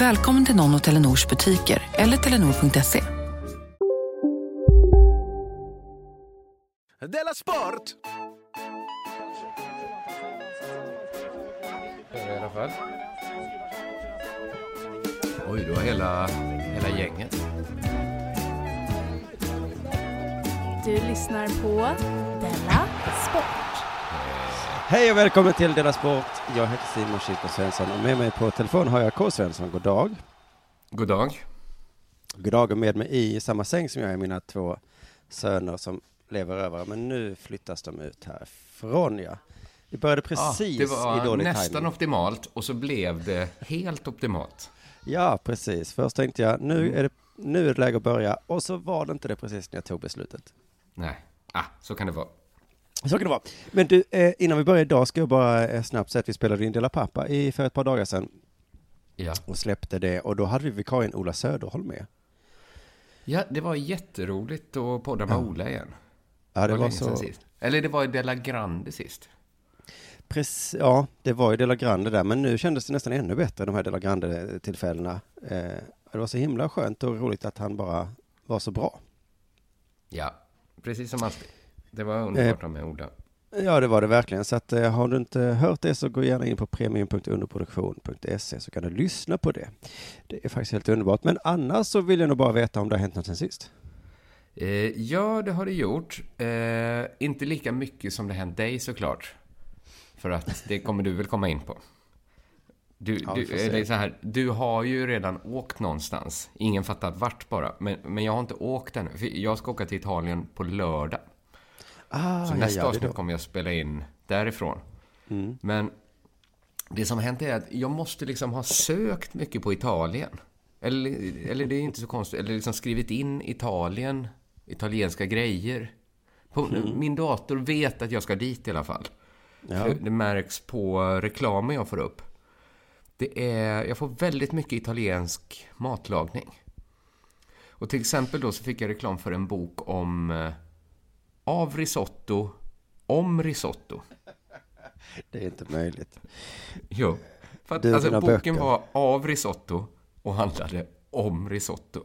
Välkommen till någon av Telenors butiker eller telenor.se. Della Sport! I alla fall. Oj, du har hela, hela gänget. Du lyssnar på Della Sport. Hej och välkommen till Della Sport. Jag heter Simon Chico Svensson och med mig på telefon har jag K. Svensson. God dag. God dag. God dag och med mig i samma säng som jag är mina två söner som lever över. Men nu flyttas de ut härifrån ja. Vi började precis ja, det var i dålig nästan timing. optimalt och så blev det helt optimalt. Ja, precis. Först tänkte jag nu är, det, nu är det läge att börja och så var det inte det precis när jag tog beslutet. Nej, ah, så kan det vara. Så kan det vara. Men du, eh, innan vi börjar idag ska jag bara eh, snabbt säga att vi spelade in Dela Pappa i, för ett par dagar sedan. Ja. Och släppte det och då hade vi vikarien Ola Söderholm med. Ja, det var jätteroligt att podda med Ja. Ola igen. Ja, det var länge sedan så. Sist. Eller det var i Della Grande sist. Precis, ja, det var ju Dela Grande där, men nu kändes det nästan ännu bättre, de här Dela Grande-tillfällena. Eh, det var så himla skönt och roligt att han bara var så bra. Ja, precis som alltid. Det var Eh. underbart med Ola. Ja, det var det verkligen. Så att, eh, har du inte hört det så gå gärna in på premium.underproduktion.se så kan du lyssna på det. Det är faktiskt helt underbart. Men annars så vill jag nog bara veta om det har hänt något sen sist. Eh, ja, det har det gjort. Eh, inte lika mycket som det hänt dig såklart. För att det kommer du väl komma in på. Du, Ja, du, eller så här, du har ju redan åkt någonstans. Ingen fattat vart bara. Men, men jag har inte åkt ännu. Jag ska åka till Italien på lördag. Ah, Så nästa ja, avsnitt kommer jag spela in därifrån. Mm. Men det som har hänt är att jag måste liksom ha sökt mycket på Italien. Eller, eller det är inte så konstigt. Eller liksom skrivit in Italien, italienska grejer. På, Min dator vet att jag ska dit i alla fall. Ja. Det märks på reklamen jag får upp. Det är, jag får väldigt mycket italiensk matlagning. Och till exempel då så fick jag reklam för en bok om eh, av risotto, om risotto. Det är inte möjligt. Jo. För att, Du alltså, boken böcker. var av risotto och handlade om risotto.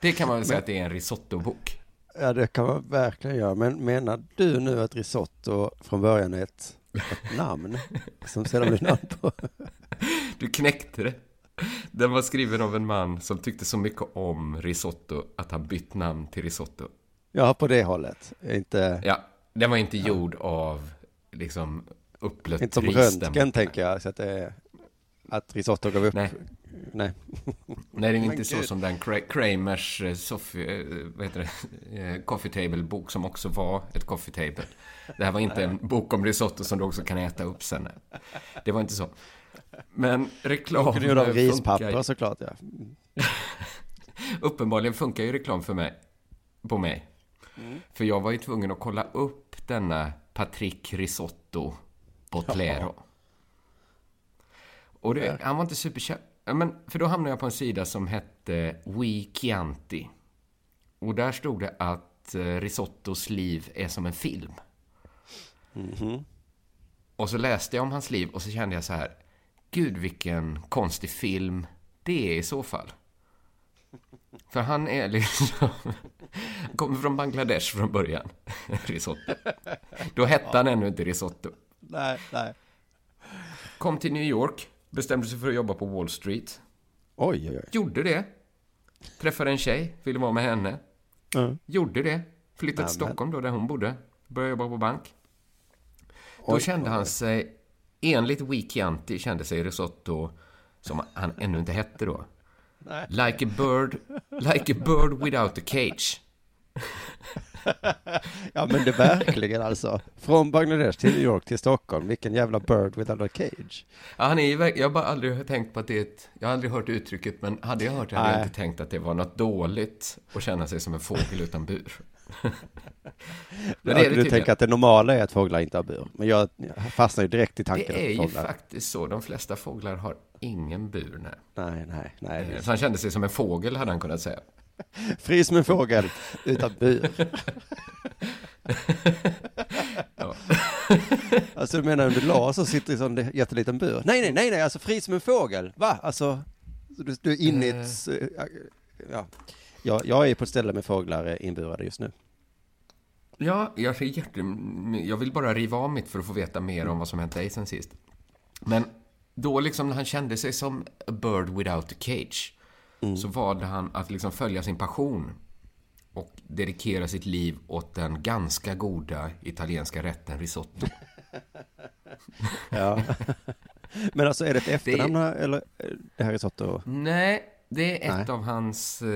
Det kan man väl säga att det är en risottobok. Ja, det kan man verkligen göra. Men menar du nu att risotto från början är ett, ett namn som sedan blir namn på? Du knäckte det. Den var skriven av en man som tyckte så mycket om risotto att han bytt namn till risotto. Ja, på det hållet. Inte, Ja, den var inte gjord av liksom upplött inte som röntgen, tänker jag. Så att, det är, att risotto gav upp. Nej. Nej. Nej, det är Men inte så gud. som den Kra- Kramers eh, Sophie, eh, vad heter det, Eh, coffee table-bok som också var ett coffee table. Det här var inte en bok om risotto som du också kan äta upp sen. Det var inte så. Men reklam Kunde göra av funkar- rispapper såklart, ja. Uppenbarligen funkar ju reklam för mig, på mig. Mm. För jag var ju tvungen att kolla upp denna Patrick Risotto Botlero. Och det, han var inte superkänd. Ja, Men, för då hamnade jag på en sida som hette We Chianti. Och där stod det att eh, Risottos liv är som en film. Mhm. Och så läste jag om hans liv och så kände jag så här. Gud vilken konstig film det är i så fall. För han är liksom... Han kommer från Bangladesh från början. Risotto. Då hette han ännu inte risotto. Nej, nej. Kom till New York. Bestämde sig för att jobba på Wall Street. Oj, oj, oj. Gjorde det. Träffade en tjej, ville vara med henne. Ja. Gjorde det. Flyttade till. Stockholm då, där hon bodde. Började jobba på bank. Då Oj, kände oj, han sig, enligt Wikianti, kände sig Risotto, som han ännu inte hette då. Like a bird, like a bird without a cage. Ja men det verkligen alltså. Från Bangladesh till New York till Stockholm. Vilken jävla bird without a cage. Ja, han är ju, jag har bara aldrig tänkt på att det är ett, jag har aldrig hört uttrycket, men hade jag hört det hade jag inte tänkt att det var något dåligt att känna sig som en fågel utan bur. men det är det du tänker att det normala är att fåglar inte har bur. Men jag fastnar ju direkt i tanken Det är ju faktiskt så. De flesta fåglar har ingen bur. Nej. Nej, nej, nej. Så han kände sig som en fågel, hade han kunnat säga. Fri som en fågel utan bur. Ja. Alltså du menar under las och sitter i en sån jätteliten bur? Nej, nej, nej, nej, alltså fri som en fågel. Va? Alltså, så du, du är inne i ett... eh, Ja. Jag, jag är på ett ställe med fåglar eh, inburade just nu. Ja, jag, ser jätte... jag vill bara riva av mitt för att få veta mer om vad som hänt dig sen sist. Men då liksom när han kände sig som a bird without a cage så valde han att liksom följa sin passion och dedikera sitt liv åt den ganska goda italienska rätten risotto. Ja. Men alltså är det ett efternamn eller eh, det här risotto? Nej, det är ett Nej. av hans eh,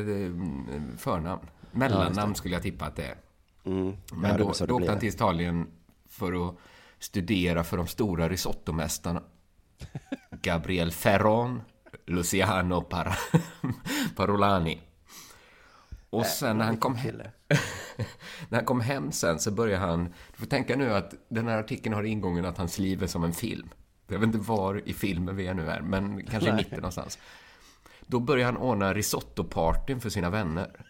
förnamn. Ja, Mellannamn skulle jag tippa att det är. Mm. Men ja, då, då åkte han till Italien för att studera för de stora risottomästarna. Gabriel Ferron, Luciano Para, Parolani. Och sen när han kom hem, när han kom hem sen så började han... Du får tänka nu att den här artikeln har ingången att hans liv är som en film. Jag vet inte var i filmen vi är nu är, men kanske i mitten någonstans. Då började han ordna risottopartyn för sina vänner.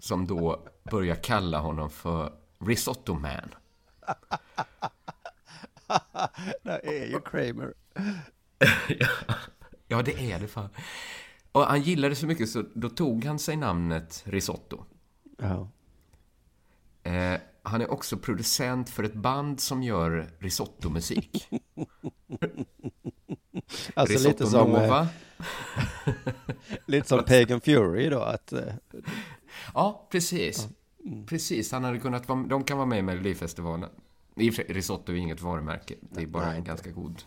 Som då börjar kalla honom för Risotto Man. Där är ju Kramer. Ja, det är det fan. Och han gillade det så mycket så då tog han sig namnet Risotto. Ja. Eh, han är också producent för ett band som gör risottomusik. Alltså Risotto lite som, eh, Nova. lite som Pagan Fury då, att eh, Ja, precis. Precis, han hade kunnat vara, de kan vara med i Melodifestivalen. Risotto är inget varumärke. Det är bara Nej, en inte. ganska god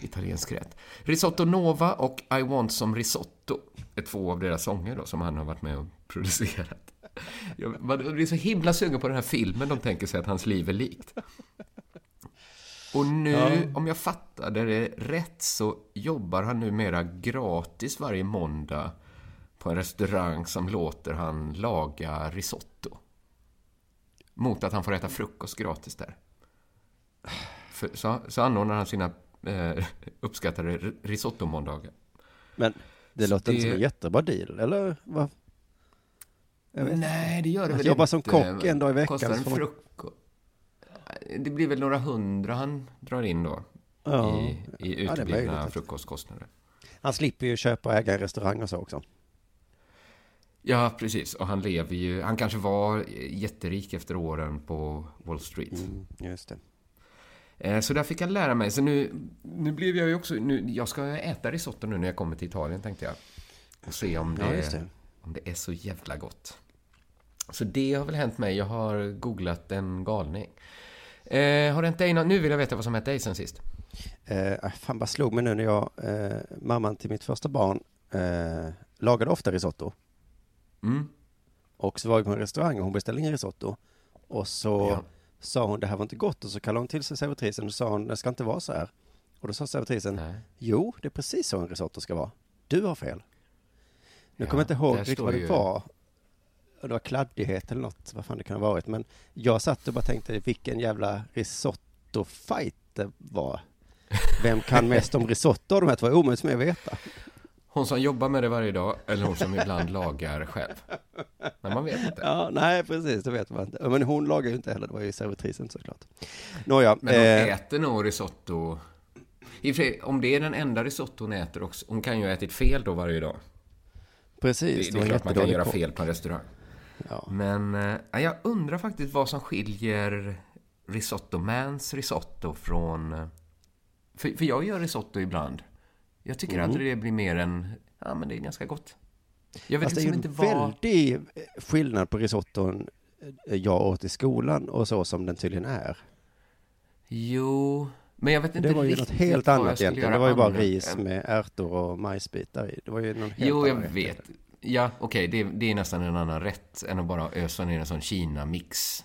italiensk rätt. Risotto Nova och I want some risotto är två av deras sånger då, som han har varit med och producerat. Jag blir så himla sugen på den här filmen de tänker sig att hans liv är likt. Och nu, om jag fattade det rätt, så jobbar han numera gratis varje måndag på en restaurang som låter han laga risotto. Mot att han får äta frukost gratis där. För, så, så anordnar han sina eh, uppskattade ri- risottomåndagar. men det Så låter inte det- som en jättebra deal, eller? Vad? Nej, det gör det Att väl jobba inte. som kock en dag i veckan, Kostar en får frukost. Det blir väl några hundra han drar in då. Ja. I, i Ja, uteblivna att- frukostkostnader. Han slipper ju köpa och äga en restaurang och så också. Ja, precis. Och han lever ju... Han kanske var jätterik efter åren på Wall Street. Mm, just det. Eh, Så där fick jag lära mig. Så nu, nu blev jag ju också... Nu, jag ska äta risotto nu när jag kommer till Italien, tänkte jag. Och se om Ja, just det, det. om det är så jävla gott. Så det har väl hänt mig. Jag har googlat en galning. Eh, har det hänt dig nå- Nu vill jag veta vad som hänt dig sen sist. Eh, fan bara slog mig nu när jag, eh, mamman till mitt första barn, eh, lagade ofta risotto. Mm. Och så var vi på en restaurang och hon beställde ingen risotto. Och så Ja. sa hon det här var inte gott och så kallade hon till sig servitrisen och sa hon det ska inte vara så här. Och då sa servitrisen Nej. jo det är precis så en risotto ska vara. Du har fel. Nu Ja, kommer jag inte ihåg riktigt vad det ju- var. Det var kladdighet eller något, vad fan det kan ha varit. Men jag satt och bara tänkte vilken jävla risotto-fight det var. Vem kan mest om risotto av de här två? Omöjligt mig att veta. Hon som jobbar med det varje dag eller hon som ibland lagar själv. Men man vet inte. Ja, nej precis, det vet man inte. Men hon lagar ju inte heller, det var ju servitrisen såklart. Nåja, Men hon eh, äter nog risotto. Om det är den enda risotto hon äter också. Hon kan ju ha ätit fel då varje dag. precis. Det, det är klart man kan göra fel på en restaurang. Ja. Men eh, jag undrar faktiskt vad som skiljer Risotto Mans risotto från... eh, För, för jag gör risotto ibland. Jag tycker Mm. aldrig det blir mer än... Ja, men det är ganska gott. Jag vet det är ju liksom en inte vad... väldig eh, skillnad på risotton eh, jag åt i skolan och så som den tydligen är. Jo, men jag vet inte Det var ju något helt annat egentligen. Det var ju bara ris med ärtor och majsbitar i. Det var ju någon helt Jo, jag rätt. vet. Ja, okej, det, det är nästan en annan rätt än att bara ösa ner en sån Kina-mix.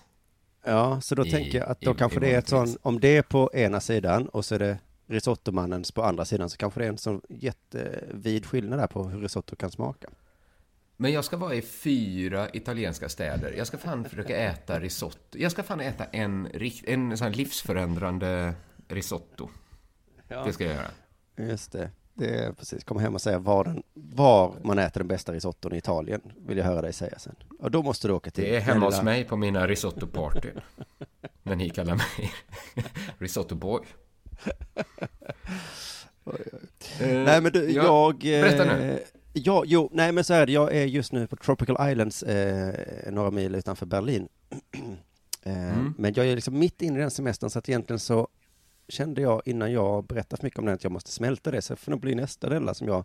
Ja, så då i- tänker jag att då i- kanske i det är ett vanligt sån, om det är på ena sidan och så är det risottomannens på andra sidan så kanske det är en sån jättevid skillnad där på hur risotto kan smaka. Men jag ska vara i fyra italienska städer. Jag ska fan försöka äta risotto. Jag ska fan äta en, en sån livsförändrande risotto. Det ska jag göra. Just det. Det är precis, komma hem och säga var, den, var man äter den bästa risotton i Italien, vill jag höra dig säga sen. Och då måste du åka till Det är hemma hos mig på mina risotto-partyn. När ni kallar mig risotto-boy. Nej men du, Ja, jag... eh, berätta nu. Ja, jo, nej men så är det, jag är just nu på Tropical Islands, eh, några mil utanför Berlin. eh, Mm. Men jag är liksom mitt inne i den semestern, så att egentligen så kände jag innan jag berättar för mycket om det att jag måste smälta det, så det får nog bli nästa del som jag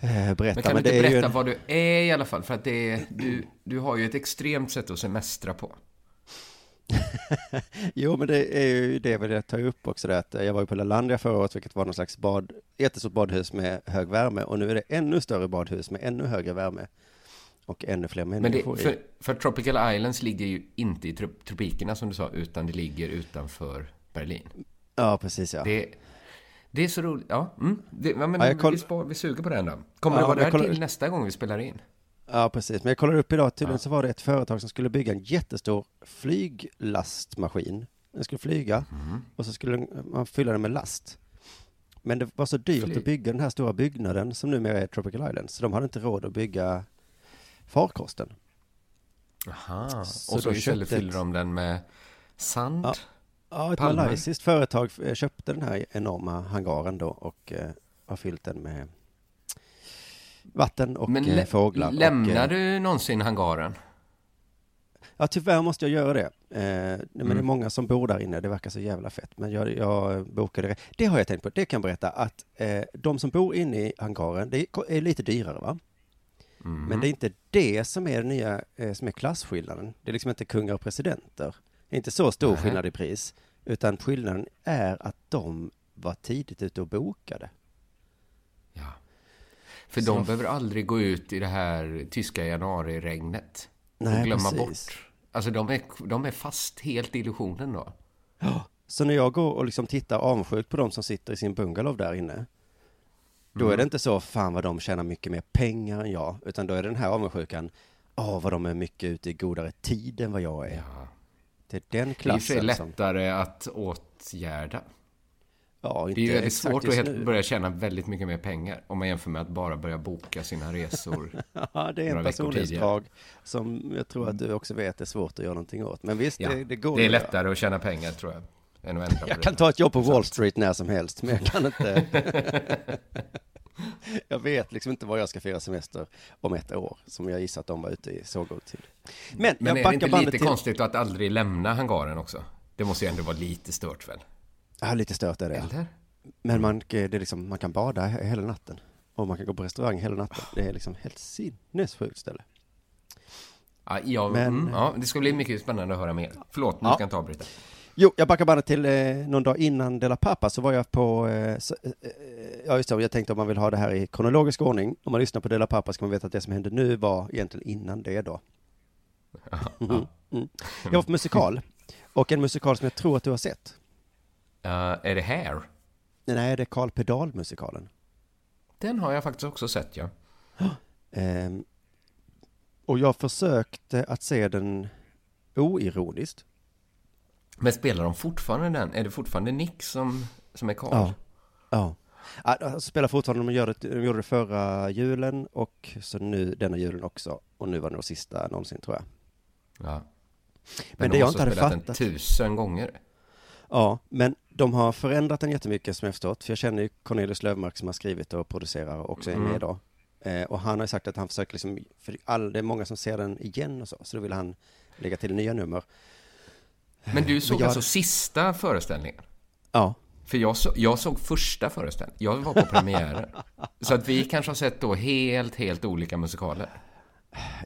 eh, berättar. Men kan du det inte berätta en- vad du är i alla fall? För att det är, du, du har ju ett extremt sätt att semestra på. Jo, men det är ju det jag vill ta upp också, det att jag var ju på Lalandia förra året, vilket var någon slags bad, jättestort badhus med hög värme, och nu är det ännu större badhus med ännu högre värme och ännu fler Men människor det, i. för, för Tropical Islands ligger ju inte i trop- tropikerna som du sa, utan det ligger utanför Berlin. Ja, precis ja. Det, det är så roligt. Ja, mm, det, ja men Ja, koll- vi, spar, vi suger på den då. Kommer Ja, det vara där till nästa gång vi spelar in? Ja, precis. Men jag kollade upp idag, tydligen Ja. så var det ett företag som skulle bygga en jättestor flyglastmaskin. Den skulle flyga Mm. och så skulle man fylla den med last. Men det var så dyrt Flyg. att bygga den här stora byggnaden som numera är Tropical Islands, så de hade inte råd att bygga farkosten. Aha. Så och så istället ett- fyller de den med sand? Ja. Ja, ett Palmer. malaysiskt företag eh, köpte den här enorma hangaren då och eh, har fyllt den med vatten och Men eh, fåglar. lämnar och, eh, du någonsin hangaren? Ja, tyvärr måste jag göra det. Eh, men det är Mm. många som bor där inne, det verkar så jävla fett. Men jag, jag bokade det. Det har jag tänkt på, det kan jag berätta, att eh, de som bor inne i hangaren, det är, lite dyrare va? Mm. Men det är inte det som är det nya, eh, som är klasskillnaden. Det är liksom inte kungar och presidenter. Det är inte så stor Nej. skillnad i pris. Utan skillnaden är att de var tidigt ute och bokade. Ja. För Så- de behöver aldrig gå ut i det här tyska januariregnet. Nej, och glömma precis. bort. Alltså de är, de är fast helt i illusionen då. Så när jag går och liksom tittar avundsjukt på de som sitter i sin bungalow där inne, då Mm. är det inte så, fan vad de tjänar mycket mer pengar än jag, utan då är den här avundsjukan, åh vad de är mycket ute i godare tid än vad jag är. Ja. Det är den Det är klassen som, lättare att åtgärda. Ja, Det är ju väldigt svårt att nu. börja tjäna väldigt mycket mer pengar om man jämför med att bara börja boka sina resor. Ja, det är en personlighetsdrag som jag tror att du också vet är svårt att göra någonting åt. Men visst, Ja, det, det går det är lättare att tjäna pengar tror jag, än att ändra Jag det. kan ta ett jobb på Wall Street när som helst, men jag kan inte. jag vet liksom inte var jag ska fira semester om ett år, som jag gissar att de var ute i så god tid. Men, Men jag är det inte lite till... konstigt att aldrig lämna hangaren också? Det måste ju ändå vara lite stört väl? Ja, lite stört är det. Eller? Men man, det är liksom, man kan bada he- hela natten. Och man kan gå på restaurang hela natten. Det är liksom helt sinnessjukt ställe. Ja, ja, Men- mm, ja, det ska bli mycket spännande att höra mer. Förlåt, nu Ja. ska jag inte avbryta. Jo, jag backar bandet till eh, någon dag innan Dela Pappa så var jag på, eh, så, eh, eh, ja just det, jag tänkte om man vill ha det här i kronologisk ordning. Om man lyssnar på Dela Pappa ska man veta att det som hände nu var egentligen innan det då. Mhm, mm. Jag var på musikal. Och en musikal som jag tror att du har sett. Uh, är det här? Nej, det är Karl Pedal-musikalen. Den har jag faktiskt också sett, ja. Ehm, och jag försökte att se den oironiskt. Men spelar de fortfarande den? Är det fortfarande Nick som, som är Karl? Ja. Ja. Ja, de spelar fortfarande, de, gör det, de gjorde det förra julen och så nu denna julen också. Och nu var det nog sista någonsin tror jag. Ja. Men, Men de det jag inte ha hade spelat den fattat- tusen gånger. Ja, men de har förändrat den jättemycket som jag förstått. För jag känner ju Cornelius Löfmark som har skrivit och producerar och också är Mm. med då. Eh, och han har ju sagt att han försöker liksom, för all, det är många som ser den igen och så, så då vill han lägga till nya nummer. Men du såg jag- alltså sista föreställningen? Ja, För jag, så, jag såg första föreställningen. Jag var på premiären. så att vi kanske har sett då helt, helt olika musikaler.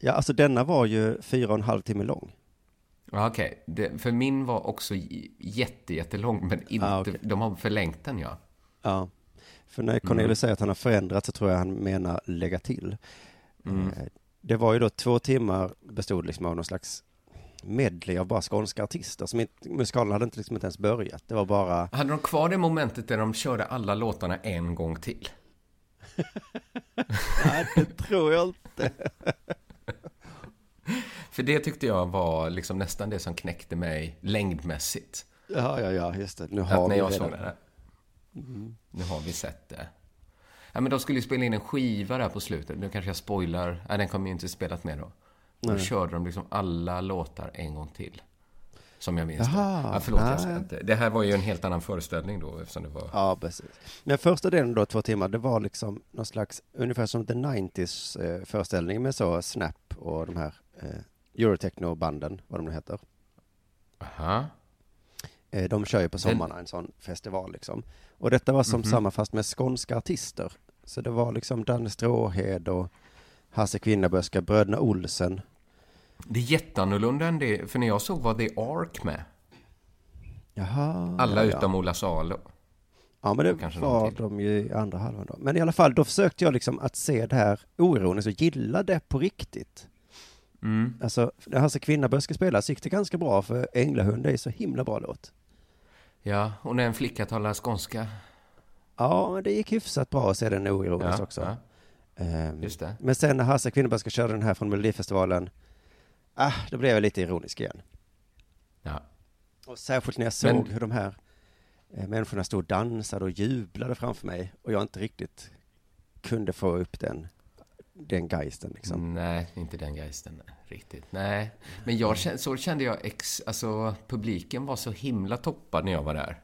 Ja, alltså denna var ju fyra och en halv timme lång. Ja, Okej, Det- för min var också jätte, jättelång, men inte, Ah, okej. de har förlängt den ja. Ja. För när Cornelius säger att han har förändrat så tror jag han menar lägga till. Mm. Eh, Det var ju då två timmar bestod liksom av någon slags medley av bara skånska artister. Som inte, musikalen hade inte, liksom inte ens börjat. Det var bara, Hade de kvar det momentet där de körde alla låtarna en gång till? nej det tror jag inte. För det tyckte jag var liksom nästan det som knäckte mig längdmässigt. Ja, ja, ja, just det. Nu har Att när vi jag redan. såg det. Nu har vi sett det. Ja, men de skulle ju spela in en skiva där på slutet. Nu kanske jag spoilar. Nej, den kommer ju inte spelat med då. Då körde de liksom alla låtar en gång till. Som jag minns det. Ja, förlåt, jag ska inte. Det här var ju en helt annan föreställning då eftersom det var... Ja, precis. Men första delen då, två timmar, det var liksom någon slags, ungefär som The 90s eh, föreställning med så Snap och de här eh, Eurotechno-banden, vad de nu heter. Aha. Eh, de kör ju på sommarna en sån festival liksom. Och detta var som samma fast med skånska artister. Så det var liksom Danne Stråhed och Hasse Kvinnaböska, Bröderna Olsen. Det är jätteannorlunda än det, för när jag såg var The Ark med. Jaha. Alla ja, ja. utom Ola Salo. Ja, men det kanske var de ju i andra halvan då. Men i alla fall, då försökte jag liksom att se det här oironiskt och gilla det på riktigt. Mm. Alltså, när Hasse Kvinnaböske spelade så gick det ganska bra, för Änglahund är så himla bra låt. Ja, och när en flicka talar skånska. Ja, men det gick hyfsat bra att se den oironiskt Ja, också. ja, Ehm, just det. Men sen när Hasse Kvinnaböske körde den här från Melodifestivalen, ah, då blev jag lite ironisk igen. Ja. Och särskilt när jag såg Men- hur de här eh, människorna stod och dansade och jublade framför mig och jag inte riktigt kunde få upp den, den geisten liksom. Nej, inte den geisten riktigt. Nej, men jag kände, så kände jag, ex, alltså publiken var så himla toppad när jag var där.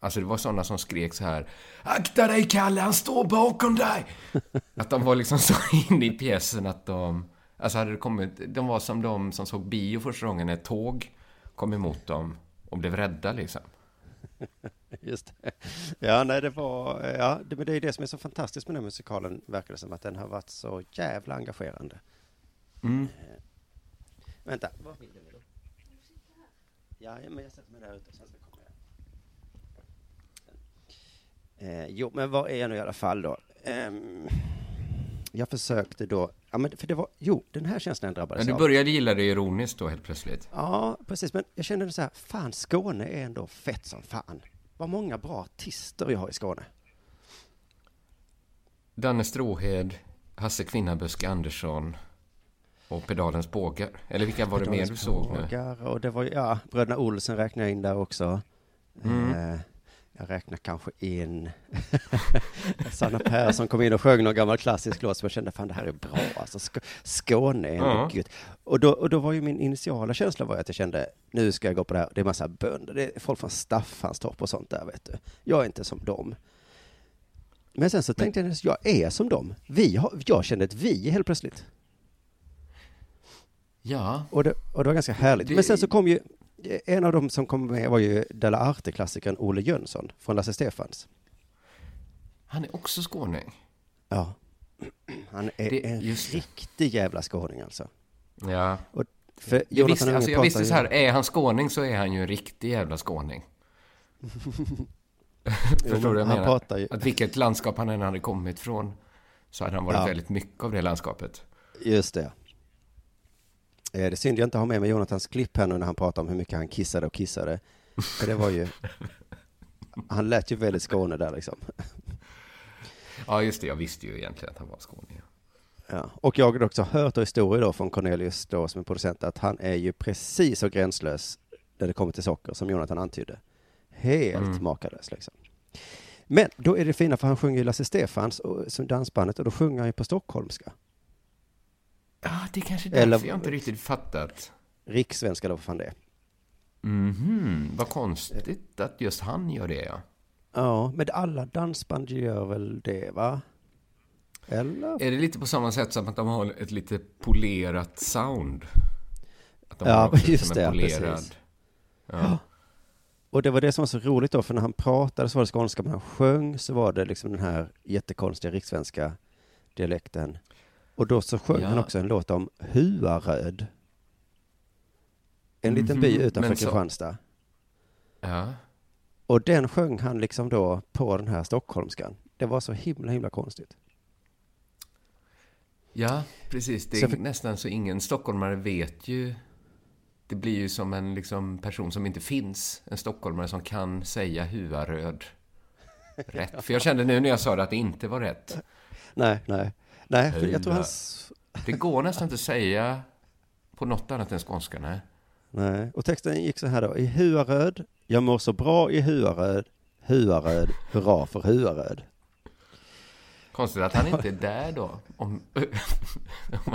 Alltså det var sådana som skrek så här Akta dig Kalle, han står bakom dig! Att de var liksom så inne i pjäsen att de... Alltså hade det kommit... De var som de som såg bio första gången när ett tåg kom emot dem och blev rädda liksom. Just det. Ja, nej, det var, ja, det, men det är det som är så fantastiskt med den musikalen, verkar det som, att den har varit så jävla engagerande. Mm. Vänta, var vill du? Ja, men jag sätter mig där ute och sen ska jag komma igen. Eh, jo, men vad är jag nu i alla fall då? Ehm, jag försökte då, ja men för det var, jo, den här känslan drabbades Men du av. började gilla det ironiskt då helt plötsligt. Ja, precis, men jag kände så här, fan Skåne är ändå fett som fan. Vad många bra artister vi har i Skåne. Danne Stråhed, Hasse Kvinnaböske Andersson och Pedalens bågar. Eller vilka var det mer du såg nu? Bågar, Och det var, ja, Bröderna Olsen räknar jag in där också. Mm. Eh, jag räknar kanske in Sanna Persson kom in och sjöng någon gammal klassisk låt som jag kände, fan det här är bra. Alltså, Sk- Skåne är Ja. gött. Och då, och då var ju min initiala känsla var att jag kände, nu ska jag gå på det här, det är massa bönder, det är folk från Staffanstorp och sånt där vet du. Jag är inte som dem. Men sen så tänkte jag, jag är som dem. Vi har, jag kände ett vi helt plötsligt. Ja, Och det, och det var ganska härligt. Det- Men sen så kom ju, en av dem som kom med var ju Della Arte-klassikern Olle Jönsson från Lasse Stefans. han är också skåning. Ja. Han är Det- en riktig jävla skåning alltså. Ja. Och för Jag visste, alltså jag visste så här, är han skåning så är han ju en riktig jävla skåning. Förstår du vad jag menar? Att vilket landskap han än hade kommit från så hade han varit Ja. väldigt mycket av det landskapet. just det. Eh, Det är synd jag inte har med mig Jonathans klipp här nu när han pratar om hur mycket han kissade och kissade. För det var ju, han lät ju väldigt Skåne där liksom. Ja, just det. Jag visste ju egentligen att han var skåning. Ja. Och jag har också hört historier då från Cornelius då som är producent att han är ju precis så gränslös när det kommer till socker som Jonathan antydde. Helt Mm. makalös liksom. Men då är det fina för han sjunger ju Lasse Stefans och, som dansbandet och då sjunger han ju på stockholmska. Ja, det är kanske därför Eller- jag inte riktigt fattat. Rikssvenska då vad fan det är. Mhm, vad konstigt att just han gör det, ja. Ja, men alla dansband gör väl det va? Eller? Är det lite på samma sätt som att de har ett lite polerat sound? Att de Ja, just det, precis. Ja. och det var det som var så roligt då, för när han pratade så var det skånska, men när han sjöng så var det liksom den här jättekonstiga rikssvenska dialekten. Och då så sjöng Ja. han också en låt om Huaröd. En liten by Mhm, utanför Kristianstad. Ja. Och den sjöng han liksom då på den här stockholmskan. Det var så himla, himla konstigt. Ja, precis. Det är fick- nästan så ingen stockholmare vet ju. Det blir ju som en liksom, person som inte finns. En stockholmare som kan säga Huaröd rätt. För jag kände nu när jag sa det att det inte var rätt. Nej, nej. Nej, för jag tror hans... Det går nästan inte att säga på något annat än skånska. Nej. Nej, och texten gick så här då. I Huaröd, jag mår så bra i Huaröd. Huaröd, hurra för Huaröd. Konstigt att han inte är där då. Om,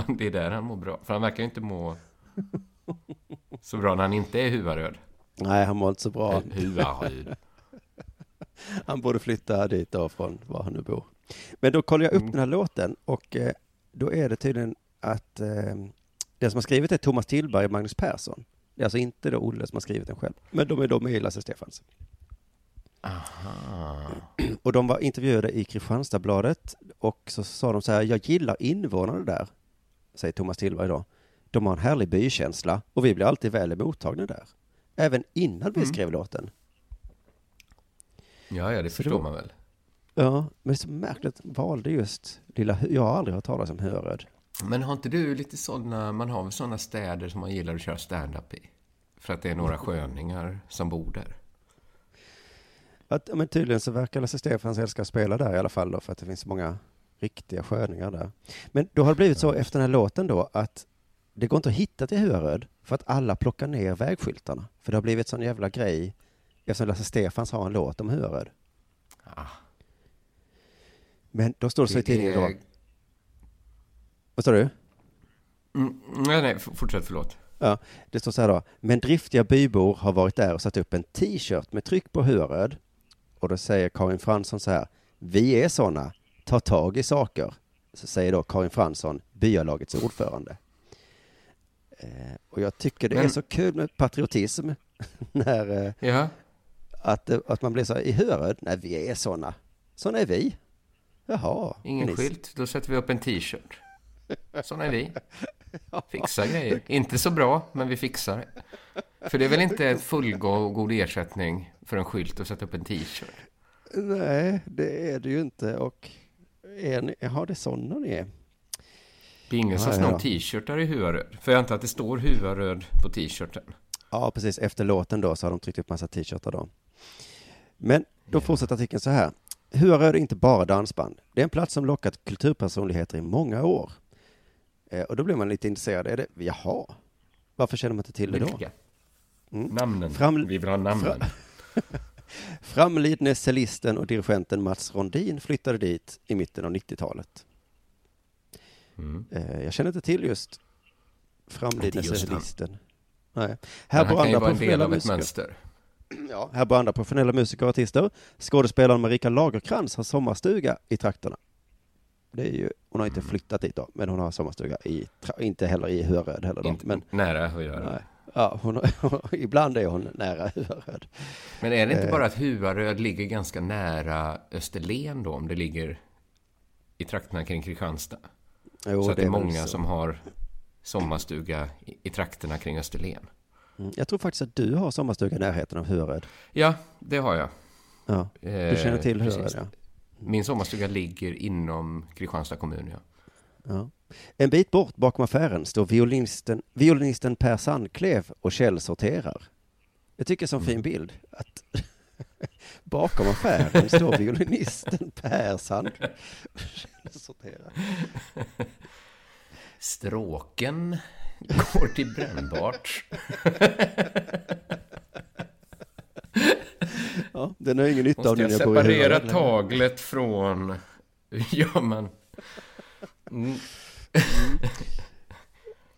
om det är där han mår bra. För han verkar ju inte må så bra när han inte är Huaröd. Nej, han mår inte så bra. Huaröd. Han borde flytta dit då från var han nu bor. Men då kollade jag upp Mm. den här låten och eh, då är det tydligen att eh, den som har skrivit är Thomas Tillberg och Magnus Persson. Det är alltså inte då Olle som har skrivit den själv. Men de är då med i Lasse Stefans. Aha. Och de var intervjuade i Kristianstadsbladet och så sa de så här, jag gillar invånarna där, säger Thomas Tillberg då. De har en härlig bykänsla och vi blir alltid väl mottagna där. Även innan vi Mm. skrev låten. Ja, ja, det Så förstår då- man väl. Ja, men det är så märkligt, valde just lilla Jag har aldrig hört talas om Höröd. Men har inte du lite sådana, man har väl sådana städer som man gillar att köra stand-up i? För att det är några sköningar som bor där. Att, men tydligen så verkar Lasse Stefans älska att spela där i alla fall då, för att det finns så många riktiga sköningar där. Men då har det blivit så efter den här låten då att det går inte att hitta till Höröd för att alla plockar ner vägskyltarna. För det har blivit sån jävla grej eftersom Lasse Stefans har en låt om Höröd. Ah, Men då står det så i tidningen då. är- Vad står du? Mm, nej, nej, fortsätt, förlåt. Ja, det står så här då. Men driftiga bybor har varit där och satt upp en t-shirt med tryck på Höröd. Och då säger Karin Fransson så här. Vi är såna. Ta tag i saker. Så säger då Karin Fransson, byalagets ordförande. Eh, och jag tycker det är Men- så kul med patriotism. när, eh, Ja, att, eh, att man blir så här, i Höröd, nej vi är såna. Såna är vi. Jaha. ingen ni- skylt. Då sätter vi upp en t-shirt. Såna är vi. Fixar grejer. Inte så bra, men vi fixar det. För det är väl inte ett fullgod god ersättning för en skylt att sätta upp en t-shirt? Nej, det är det ju inte. Och är ni, jaha, det är såna ni är. Det är ingen som snor ja. t-shirtar i Huaröd. För jag antar att det står Huaröd på t-shirten. Ja, precis. Efter låten då så har de tryckt upp massa t-shirtar då. Men då fortsätter artikeln så här. Huaröd är inte bara dansband. Det är en plats som lockat kulturpersonligheter i många år. Eh, och då blir man lite intresserad. Är det, jaha, varför känner man inte till det då? Mm. Namnen. Fram- Vi vill ha namnen. Framlidne cellisten och dirigenten Mats Rondin flyttade dit i mitten av 90-talet. Mm. Eh, jag känner inte till just framlidne han. cellisten. Nej. Men Här han bor kan ju vara en del av ett musiker. mönster. Ja, här bor andra professionella musiker och artister. Skådespelaren Marika Lagerkrans har sommarstuga i trakterna. Det är ju, hon har inte flyttat dit då, men hon har sommarstuga i, inte heller i Höröd heller då. Inte Men, nära göra. nej. Ja, hon, ibland är hon nära Höröd. Men är det inte Eh. bara att Huaröd ligger ganska nära Österlen då, om det ligger i trakterna kring Kristianstad? Jo, så att det är många som har sommarstuga i, i trakterna kring Österlen. Mm, Jag tror faktiskt att du har sommarstuga i närheten av Höröd. Ja, det har jag. Ja, Eh, du känner till precis. Höröd, ja. Min sommarstuga ligger inom Kristianstad kommun, ja. ja. En bit bort bakom affären står violinisten, violinisten Per Sandklev och källsorterar. Jag tycker som Mm. fin bild att bakom affären står violinisten Per Sandklev och källsorterar. Stråken går till brännbart. Ja, den har ingen nytta av Måste den jag jag bor i separera Höröd. taglet från... Gör man? Mm.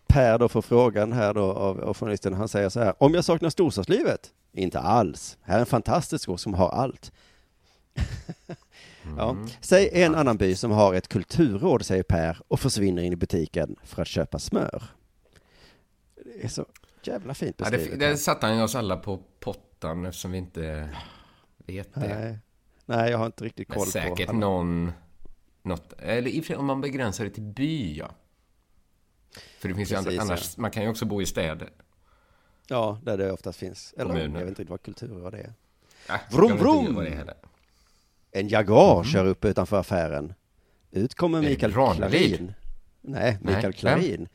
Per då får frågan här då av, av journalisten. Han säger så här. Om jag saknar storstadslivet? Inte alls. Här är en fantastisk ort som har allt. ja. Säg en annan by som har ett kulturråd, säger Per, och försvinner in i butiken för att köpa smör. Det är så jävla fint Ja, det, beskrivet. det satte han oss alla på pottan eftersom vi inte vet det. Nej. Nej, jag har inte riktigt Men koll på. säkert någon... Något, eller om man begränsar det till by, ja. För det finns ju Precis, andra, annars, man kan ju också bo i städer. Ja, där det oftast finns. Eller Kommuner. jag vet inte riktigt vad kulturråd är. Det är heller. En Jaguar kör upp utanför affären. Ut kommer Mikael? Klarin. Nej, Mikael vem? Klarin.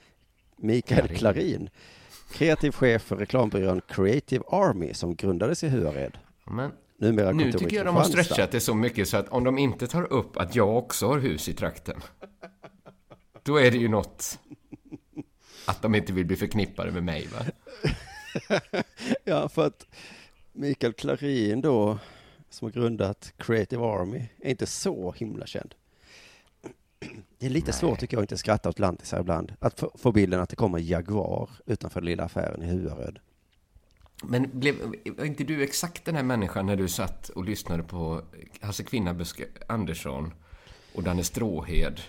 Mikael Klarin. Klarin. Kreativ chef för reklambyrån Creative Army som grundades i Huared. Men Numera nu tycker jag de har stretchat det så mycket så att om de inte tar upp att jag också har hus i trakten, då är det ju något att de inte vill bli förknippade med mig, va? Ja, för att Mikael Klarin då, som har grundat Creative Army, är inte så himla känd. Det är lite svårt tycker jag att inte skratta åt lantisar ibland. Att få, bilden att det kommer en Jaguar utanför den lilla affären i Huaröd. Men blev, inte du exakt den här människan när du satt och lyssnade på Hasse Kvinnabuske Andersson och Danne Stråhed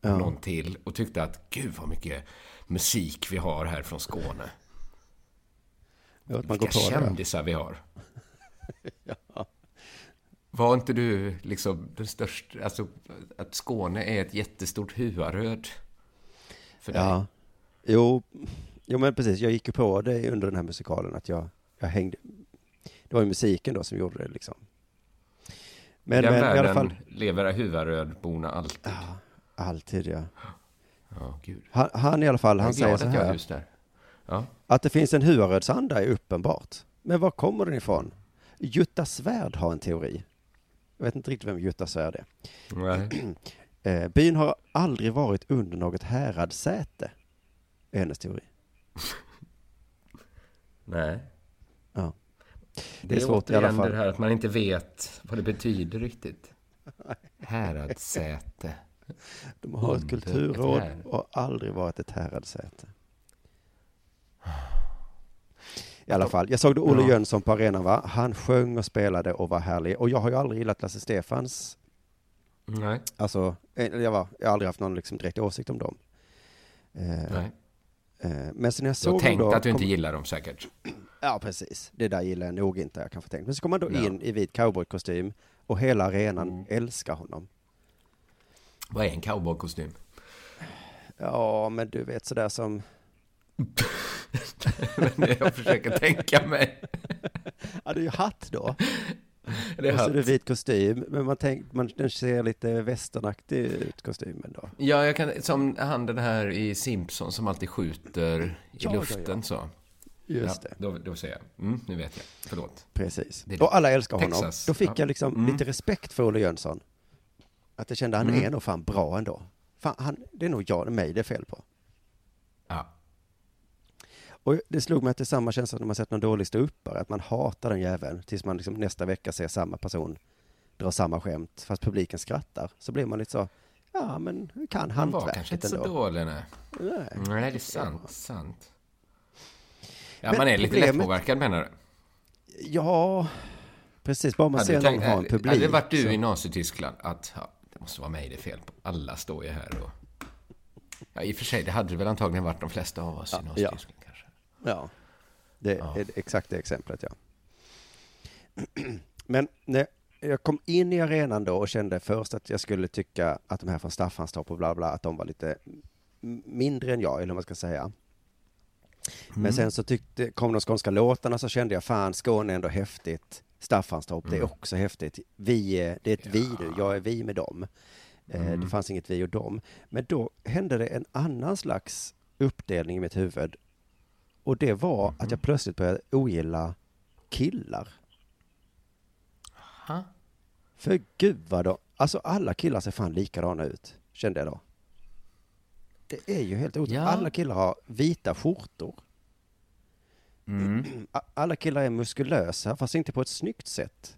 och någon till och tyckte att gud vad mycket musik vi har här från Skåne. Ja, Vilka ja. kändisar vi har. Var inte du liksom den största, alltså att Skåne är ett jättestort Huaröd för dig? Ja, jo, jo men precis, jag gick ju på det under den här musikalen att jag, jag hängde, det var ju musiken då som gjorde det liksom. Men, den men i alla fall, lever Huvarödborna alltid. alltid ja. Ja, gud. Han, han i alla fall, han säger så att här, där. Ja. att det finns en Huarödsanda är uppenbart. Men var kommer den ifrån? Jutta Svärd har en teori. Jag vet inte riktigt vem Jutta Svärd är. Nej. Eh, byn har aldrig varit under något häradssäte, är hennes teori. Nej. Ja. Det, är är svårt i alla fall. det här att man inte vet vad det betyder riktigt. Häradssäte. De har ett Under kulturråd ett och aldrig varit ett häradssäte. I alla fall, jag såg då Olle Ja. Jönsson på arenan va? Han sjöng och spelade och var härlig. Och jag har ju aldrig gillat Lasse Stefans, Nej. alltså, eller jag, var, jag har aldrig haft någon liksom direkt åsikt om dem. Eh, Nej. eh, men sen jag Du såg har dem tänkt då, att du inte kom, gillar dem säkert. Ja, precis. Det där gillar jag nog inte, jag kan få tänkt. Men så kommer han då Ja. in i vit cowboykostym och hela arenan Mm. älskar honom. Vad är en cowboykostym? Ja, men du vet sådär som, Men jag försöker tänka mig. ja det är ju hatt då. Det är och så är det hatt. vit kostym, men man tänker, man, den ser lite westernaktig ut kostymen då. Ja, jag kan, som han den här i Simpson som alltid skjuter i Ja, luften ja. så. Just det, Då, då säger jag. Mm, nu vet jag. Förlåt. precis. Det det. Och alla älskar honom. Texas, Då fick ja. jag liksom Mm. lite respekt för Olle Jönsson. Att jag kände, han Mm. är nog fan bra ändå. Fan, han, det är nog jag, mig det är fel på. Ja. Och det slog mig att det är samma känsla när man sett någon dålig ståuppare, att man hatar den jäveln tills man liksom nästa vecka ser samma person dra samma skämt, fast publiken skrattar. Så blir man lite så, ja men kan Han var kanske hantverket inte så ändå. dålig, nej. Nej. Nej, det är sant. sant. Ja, Men man är lite problemet- lättpåverkad menar du? Ja, precis. Bara man Hade ser någon ha en publik. Hade det varit du så- i Nazityskland att ja, det måste vara mig det är fel på. Alla står ju här och... Ja, i och för sig, det hade det väl antagligen varit de flesta av oss i Ja, Nazityskland kanske. Ja, det Ja. är exakt det exemplet, ja. Men när jag kom in i arenan då och kände först att jag skulle tycka att de här från Staffanstorp och bla bla, att de var lite mindre än jag, eller vad man ska säga. Men sen så tyckte, kom de skånska låtarna så kände jag, fan Skåne är ändå häftigt. Staffanstorp, det är också häftigt. Vi det är ett vi nu, jag är vi med dem. Eh, Det fanns inget vi och dem. Men då hände det en annan slags uppdelning i mitt huvud. Och det var att jag plötsligt började ogilla killar. Ha? För gud vad då, alltså alla killar ser fan likadana ut, kände jag då. Det är ju helt otroligt. Ja. Alla killar har vita skjortor. Mm. Alla killar är muskulösa, fast inte på ett snyggt sätt.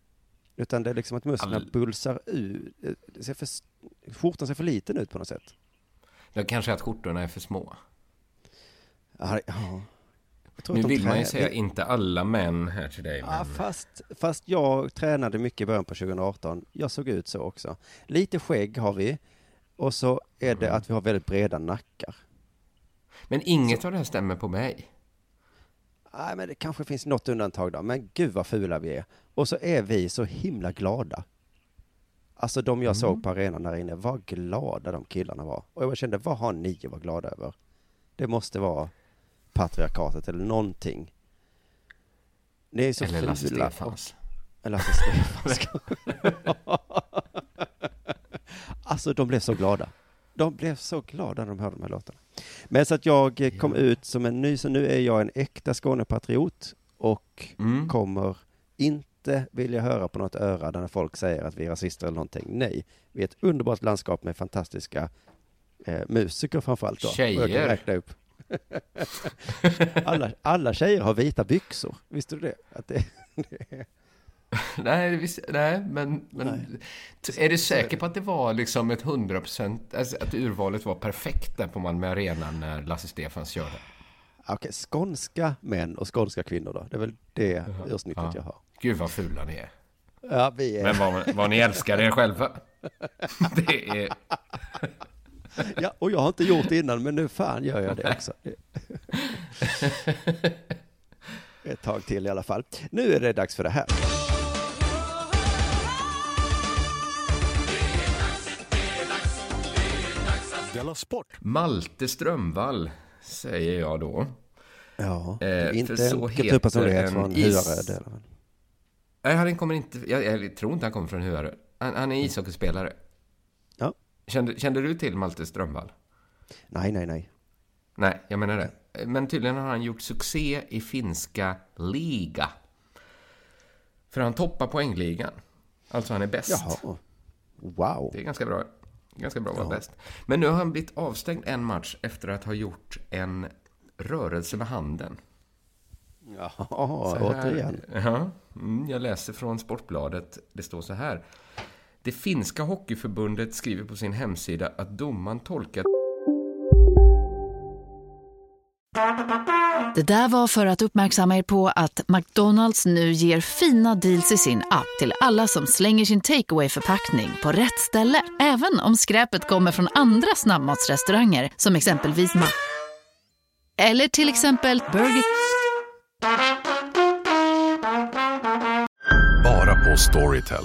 Utan det är liksom att musklerna All- bulsar ut. eh, Det ser för, skjortan ser för liten ut på något sätt. Det kanske att skjortorna är för små. Ja, ja. Nu vill man ju säga inte alla män här till dig, Ja, men... fast, fast jag tränade mycket i början på 2018. Jag såg ut så också. Lite skägg har vi. Och så är det att vi har väldigt breda nackar. Men inget av det här stämmer på mig. nej men det kanske finns något undantag då, men gud vad fula vi är. Och så är vi så himla glada. Alltså de jag såg på arenan där inne, vad glada de killarna var. Och jag kände, vad har ni att vara glada över? Det måste vara patriarkatet eller någonting. Ni är så Eller Lasse fula. Stefans. Eller Lasse Stefans. alltså de blev så glada. De blev så glada när de hörde de här låtarna. Men så att jag kom ut som en ny, så nu är jag en äkta Skånepatriot och Mm. kommer inte vilja höra på något öra när folk säger att vi är rasister eller någonting. Nej, vi är ett underbart landskap med fantastiska eh, musiker framförallt då. Och jag kan Tjejer. räkna upp. alla, alla tjejer har vita byxor, visste du det? Att det, det är... Nej, visst, nej, men, men Nej. är du säker på att det var liksom ett hundra procent, alltså att urvalet var perfekt där på Malmö Arena när Lasse Stefans körde? Okej, skånska män och skånska kvinnor då. Det är väl det ursnittet Ja. jag har. Gud vad fula ni är. Ja, vi är... Men vad, vad ni älskar er själva. Det är... Ja, och jag har inte gjort det innan, men nu fan gör jag det också. Ett tag till i alla fall. Nu är det dags för det här. Sport! Malte Strömvall, säger jag då. Ja, det Eh, är för inte så en kulturpersonlighet från is- vad? Nej, han kommer inte... Jag, jag tror inte han kommer från Huarö. Han, han är ishockeyspelare. Ja. Kände, kände du till Malte Strömvall? Nej, nej, nej. Nej, jag menar det. Men tydligen har han gjort succé i finska liga. För han toppar poängligan. Alltså han är bäst. Jaha. Wow. Det är ganska bra. Ganska bra att vara bäst. Men nu har han blivit avstängd en match efter att ha gjort en rörelse med handen. Jaha, återigen. Ja, mm, jag läser från Sportbladet. Det står så här. Det finska hockeyförbundet skriver på sin hemsida att domaren tolkat Det där var för att uppmärksamma er på att McDonalds nu ger fina deals i sin app till alla som slänger sin takeaway förpackning på rätt ställe. Även om skräpet kommer från andra snabbmatsrestauranger som exempelvis Ma... Eller till exempel Burger... Bara på Storytel.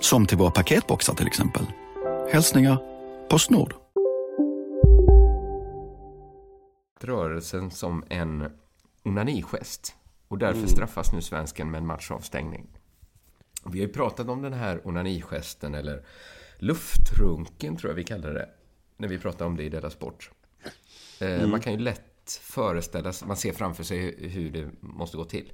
Som till våra paketboxar till exempel. Hälsningar Postnord. rörelsen som en onanikgest. Och därför straffas nu svensken med en matchavstängning. Vi har ju pratat om den här onanigesten, eller luftrunken tror jag vi kallar det, när vi pratar om det i Della Sport. Eh, Man kan ju lätt föreställa sig, man ser framför sig hur- hur det måste gå till.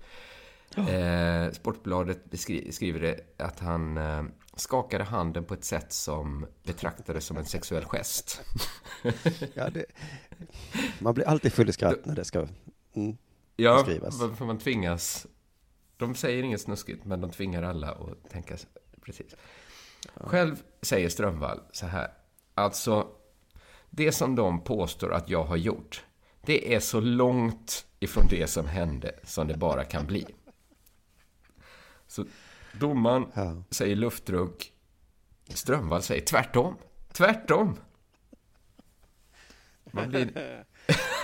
Eh, Sportbladet skriver det att han eh, skakade handen på ett sätt som betraktades som en sexuell gest. Ja, det... Man blir alltid full i skratt när det ska... Mm. Ja, beskrivas. för man tvingas... De säger inget snuskigt, men de tvingar alla att tänka precis. Själv säger Strömvall så här. Alltså, det som de påstår att jag har gjort, det är så långt ifrån det som hände som det bara kan bli. Så domaren Ja. säger luftrunk. Strömvall säger tvärtom. Tvärtom. Man blir...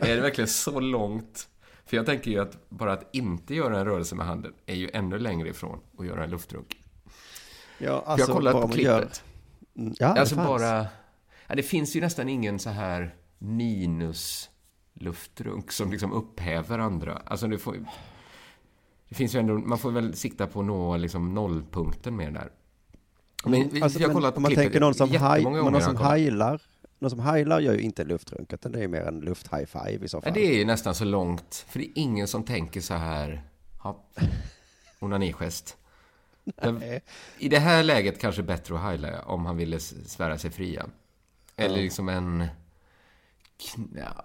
är det verkligen så långt? För jag tänker ju att bara att inte göra en rörelse med handen är ju ännu längre ifrån att göra en luftrunk. Ja, För jag har kollat på man gör- klippet. Mm, Ja, det alltså fanns. bara... Ja, det finns ju nästan ingen så här minus luftrunk som liksom upphäver andra. Alltså det får... Det finns ju ändå, man får väl sikta på att nå liksom nollpunkten med där. Men vi- Alltså, jag kollat om man klippet tänker någon som, haj, någon som heilar, någon som heilar gör ju inte luftrunk, utan det är mer en luft-high five i så Ja, fall. det är ju nästan så långt. För det är ingen som tänker så här. Ja, onanigest. I det här läget kanske bättre att heila om han ville svära sig fria. Eller liksom en...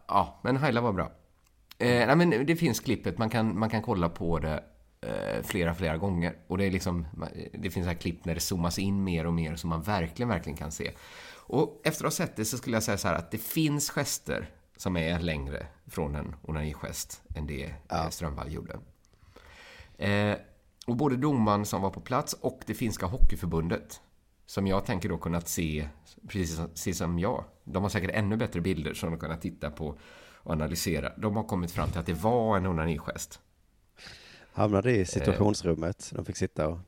Ja, men heila var bra. Eh, nej, men det finns klippet, man kan, man kan kolla på det flera, flera gånger. Och det är liksom, det finns här klipp när det zoomas in mer och mer som man verkligen, verkligen kan se. Och efter att ha sett det så skulle jag säga så här att det finns gester som är längre från en onanigest än det ja. Strömvall gjorde. Eh, och både domaren som var på plats och det finska hockeyförbundet som jag tänker då kunnat se, precis, precis som jag, de har säkert ännu bättre bilder som de kunnat titta på och analysera. De har kommit fram till att det var en onanigest. Hamnade i situationsrummet, de fick sitta och...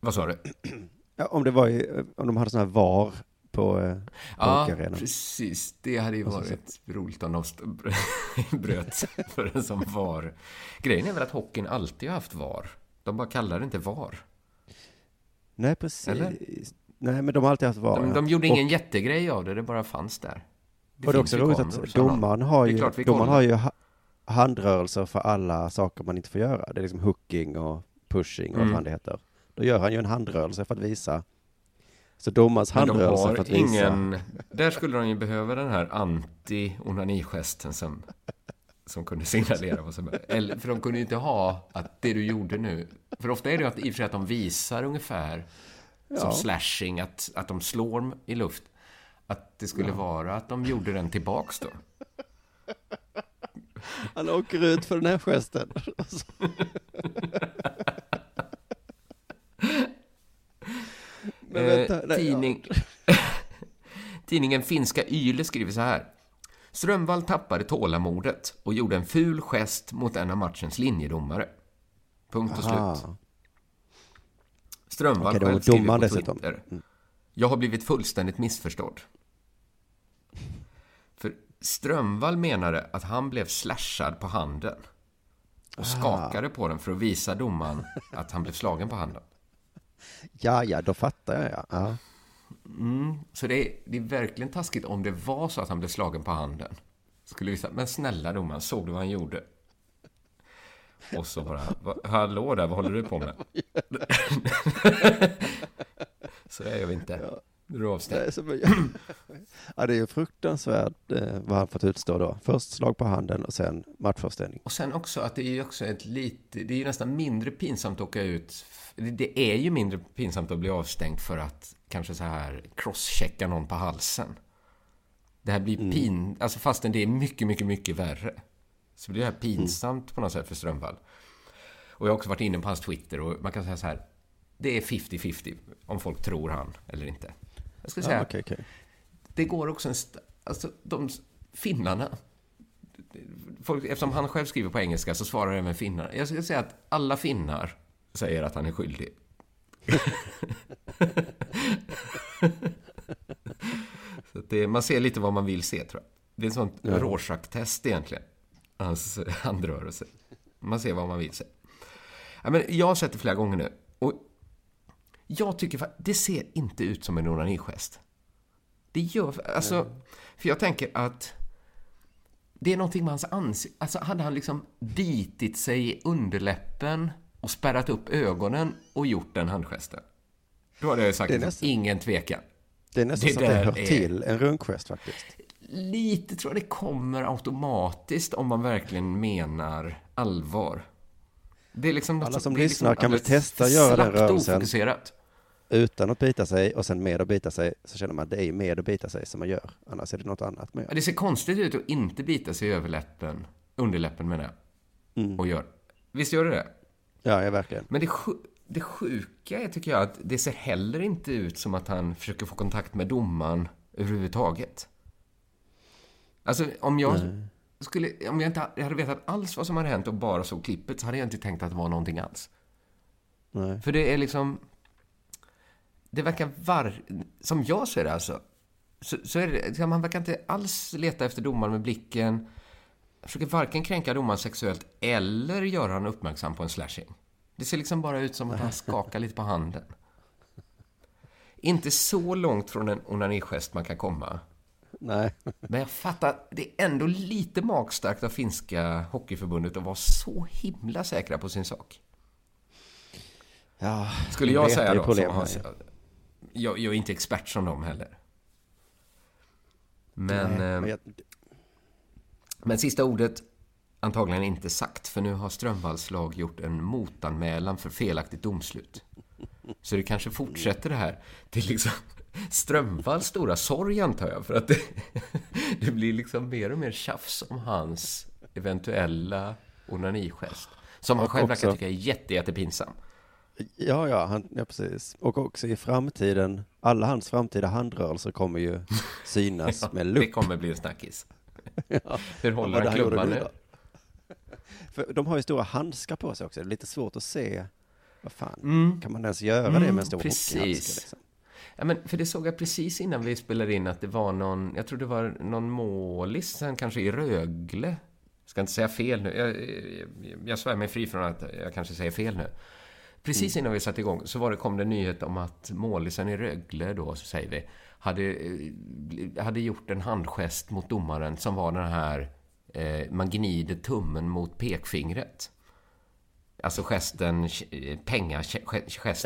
Vad sa du? Ja, om det var i, om de hade sådana här VAR på eh, Ja, precis. Det hade ju varit roligt om de bröt för en som VAR. Grejen är väl att hockeyn alltid har haft VAR. De bara kallar det inte VAR. Nej, precis. Eller? Nej, men de har alltid haft VAR. De, de gjorde ingen och, jättegrej av det, det bara fanns där. Det och det är också roligt att domaren har ju, domaren har ju handrörelser för alla saker man inte får göra. Det är liksom hooking och pushing och mm. vad fan det heter. Då gör han ju en handrörelse för att visa. Så domarens handrörelse för att ingen, visa. Där skulle de ju behöva den här anti-onani-gesten som, som kunde signalera vad som eller, För de kunde ju inte ha att det du gjorde nu. För ofta är det ju att, i och för sig att de visar ungefär ja. som slashing, att, att de slår i luft. Att det skulle ja. vara att de gjorde den tillbaks då. Han åker ut för den här gesten. Men vänta, nej, tidning... Tidningen Finska Yle skriver så här. Strömvall tappade tålamodet och gjorde en ful gest mot en av matchens linjedomare. Punkt och Aha. slut. Strömvall själv skriver på Twitter. Mm. Jag har blivit fullständigt missförstådd. Strömvall menade att han blev slashad på handen och skakade på den för att visa domaren att han blev slagen på handen. Ja, ja, då fattar jag, ja. Mm, så det är, det är verkligen taskigt om det var så att han blev slagen på handen. Skulle vi säga, men snälla domaren, såg du vad han gjorde? Och så bara, hallå där, vad håller du på med? så är jag inte. Ja. Är du avstängd. Ja, det är ju fruktansvärt eh, vad han fått utstå då. Först slag på handen och sen matchavstängning. Och sen också att det är ju också ett lite, det är ju nästan mindre pinsamt att åka ut. Det är ju mindre pinsamt att bli avstängd för att kanske så här crosschecka någon på halsen. Det här blir mm. pin, alltså fastän det är mycket, mycket, mycket värre. Så blir det här pinsamt mm. på något sätt för Strömvall. Och jag har också varit inne på hans Twitter och man kan säga så här. Det är 50-50 om folk tror han eller inte. Jag skulle säga, ja, okay, okay. det går också en... Alltså, de finnarna... Folk, eftersom han själv skriver på engelska så svarar även finnarna. Jag skulle säga att alla finnar säger att han är skyldig. det, man ser lite vad man vill se, tror jag. Det är ett sånt ja. Rorschach-test egentligen. Hans handrörelse. Man ser vad man vill se. Ja, men jag har sett det flera gånger nu. Och jag tycker det ser inte ut som en onanigest. Det gör, alltså, mm. för jag tänker att det är någonting med hans ansikte. Alltså hade han liksom bitit sig i underläppen och spärrat upp ögonen och gjort den handgesten. Då hade jag sagt nästan, ingen tvekan. Det är nästan det så att det hör är, till en runkgest faktiskt. Lite tror jag det kommer automatiskt om man verkligen menar allvar. Det är liksom Alla som lyssnar liksom kan väl testa göra den rörelsen. Ofokuserat utan att bita sig och sen med att bita sig så känner man att det är med att bita sig som man gör. Annars är det något annat man gör. Det ser konstigt ut att inte bita sig i överläppen, underläppen menar jag. Mm. Och gör. Visst gör det det? Ja, ja verkligen. Men det, det sjuka är, tycker jag, att det ser heller inte ut som att han försöker få kontakt med domaren överhuvudtaget. Alltså, om jag Nej. skulle, om jag inte hade vetat alls vad som hade hänt och bara såg klippet så hade jag inte tänkt att det var någonting alls. Nej. För det är liksom det verkar var... Som jag ser det alltså, så, så är det, man verkar inte alls leta efter domaren med blicken. Försöker varken kränka domaren sexuellt eller göra honom uppmärksam på en slashing. Det ser liksom bara ut som att han skakar lite på handen. Inte så långt från en onanigest man kan komma. Nej. Men jag fattar, det är ändå lite magstarkt av finska hockeyförbundet att vara så himla säkra på sin sak. Ja, Skulle jag säga då, som har, jag, jag är inte expert som dem heller. Men... Nej, men jag... Men sista ordet antagligen inte sagt, för nu har Strömvalls lag gjort en motanmälan för felaktigt domslut. Så det kanske fortsätter det här till liksom Strömvalls stora sorg, antar jag, för att det, det blir liksom mer och mer tjafs om hans eventuella onanikest. Som han själv verkar tycka är jätte, jättepinsam. Ja, ja, han, ja, precis. Och också i framtiden, alla hans framtida handrörelser kommer ju synas Ja, med det lupp. kommer bli en snackis. Ja. Hur håller han det klubban nu? För de har ju stora handskar på sig också. Det är lite svårt att se. Vad fan, Mm. kan man ens göra det med en stor precis. hockeyhandske? Liksom? Ja, men för det såg jag precis innan vi spelade in att det var någon, jag tror det var någon målis, sen kanske i Rögle. Ska inte säga fel nu. Jag, jag, jag svär mig fri från att jag kanske säger fel nu. Precis innan vi satte igång så var det, kom det en nyhet om att målisen i Rögle då, så säger vi, hade, eh, hade gjort en handgest mot domaren som var den här, eh, man gnider tummen mot pekfingret. Alltså gesten, eh, pengagesten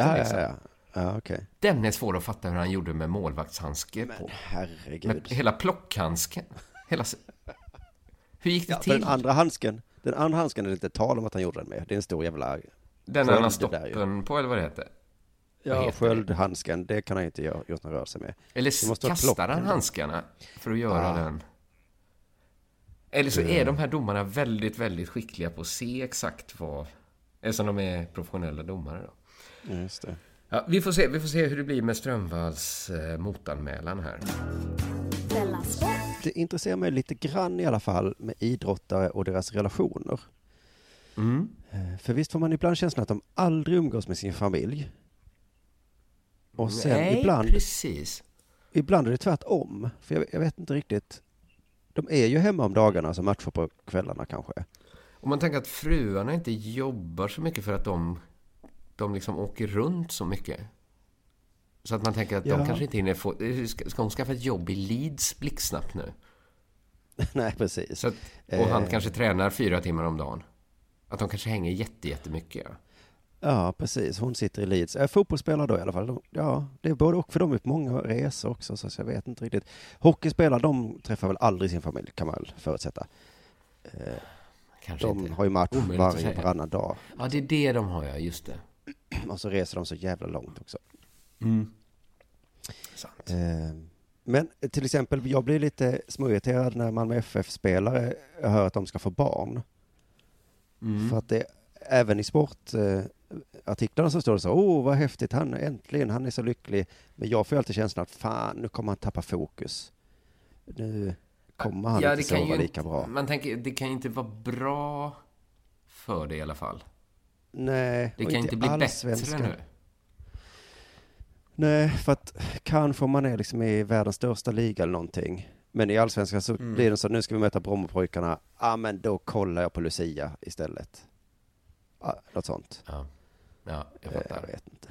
Ja, liksom. ja, ja. Ja, okej. Den är svår att fatta hur han gjorde med målvaktshandske på. Herregud. Med hela plockhandsken. Hela... Hur gick det Ja, till? den andra handsken, den andra handsken är det inte tal om att han gjorde den med. Det är en stor jävla... Den ju. stoppen på, eller vad det heter? Ja, heter det? sköldhandsken, det kan han inte göra, gjort någon rörelse med. Eller måste kastar han handskarna för att göra Ah. den? Eller så är de här domarna väldigt, väldigt skickliga på att se exakt vad... Eftersom de är professionella domare då. Just det. Ja, vi, får se, vi får se hur det blir med Strömvalls eh, motanmälan här. Det intresserar mig lite grann i alla fall med idrottare och deras relationer. Mm. Eh, För visst får man ibland känslan att de aldrig umgås med sin familj. Och sen Nej, ibland, precis. ibland är det tvärtom. För jag, jag vet inte riktigt. De är ju hemma om dagarna, så matcher på kvällarna kanske. Om man tänker att fruarna inte jobbar så mycket för att de, de liksom åker runt så mycket. Så att man tänker att de Ja. kanske inte hinner få... Ska, ska hon skaffa ett jobb i Leeds blixtsnabbt nu? Nej, precis. Att, och han Eh. kanske tränar fyra timmar om dagen. Att de kanske hänger jätte, jättemycket. Ja. Ja, precis. Hon sitter i Leeds. Är fotbollsspelare då i alla fall. De- Ja, det är både och för dem är på många resor också, så jag vet inte riktigt. Hockeyspelare, de träffar väl aldrig sin familj, kan man väl förutsätta. Eh, Kanske de inte. har ju match Omöjligt varje, varannan dag. ja, det är det de har, ja. Just det. Och så reser de så jävla långt också. Mm. Sant. Eh, Men till exempel, jag blir lite småirriterad när Malmö FF-spelare hör att de ska få barn. Mm. För att det, även i sportartiklarna så står det så, åh vad häftigt, han äntligen, han är så lycklig. Men jag får alltid känslan att fan, nu kommer han tappa fokus. Nu kommer han Ja, inte sova ju, lika bra. Man tänker, det kan ju inte vara bra för det i alla fall. Nej, Det kan inte bli bättre allsvenskan. nu. Nej, för att kanske om man är liksom i världens största liga eller någonting. Men i allsvenskan så Mm. blir det så, nu ska vi möta Brommapojkarna. Ja, ah, men då kollar jag på Lucia istället. Ja, något sånt. Ja, ja jag Eh, fattar. Jag vet inte.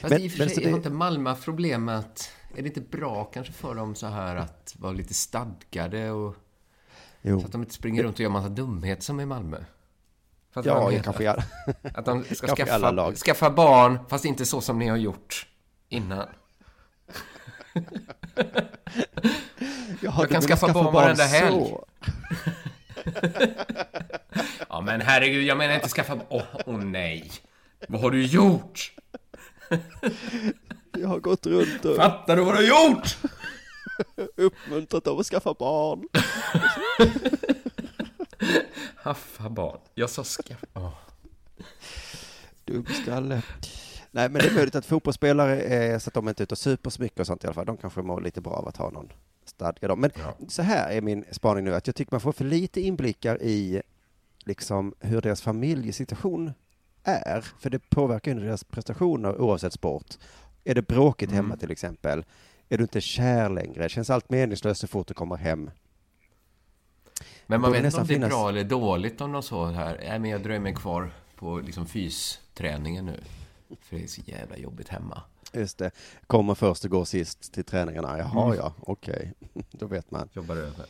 Fast Men- i och för men sig, det- har inte Malmö problem med att... Är det inte bra kanske för dem så här att vara lite stadgade och... Jo. Så att de inte springer runt och gör massa dumhet som i Malmö? Vad Ja, jag kanske jag... Att de ska alla skaffa, lag. skaffa barn, fast inte så som ni har gjort innan. Ja, Jag kan vill skaffa barn varenda helg. Ja, men herregud, jag menar inte skaffa... Åh, åh nej! Vad har du gjort? Jag har gått runt och Fattar du vad du har gjort? uppmuntrat dem att skaffa barn. Haffa barn. Jag sa skaffa... Åh. Dumskalle. Nej, men det är möjligt att fotbollsspelare är så att de inte är ute och super så mycket och sånt i alla fall. De kanske mår lite bra av att ha någon stadga dem. Men Ja. så här är min spaning nu, att jag tycker man får för lite inblickar i liksom hur deras familjesituation är. För det påverkar ju deras prestationer oavsett sport. Är det bråkigt hemma Mm. till exempel? Är du inte kär längre? Känns allt meningslöst så fort du kommer hem? Men man vet inte om det är finnas- bra eller dåligt om de så här. Nej, men jag dröjer mig kvar på liksom fysträningen nu. För det är så jävla jobbigt hemma. Just det. Kommer först och går sist till träningarna. Jaha, Mm. ja, okej. Då vet man. Jobbar över.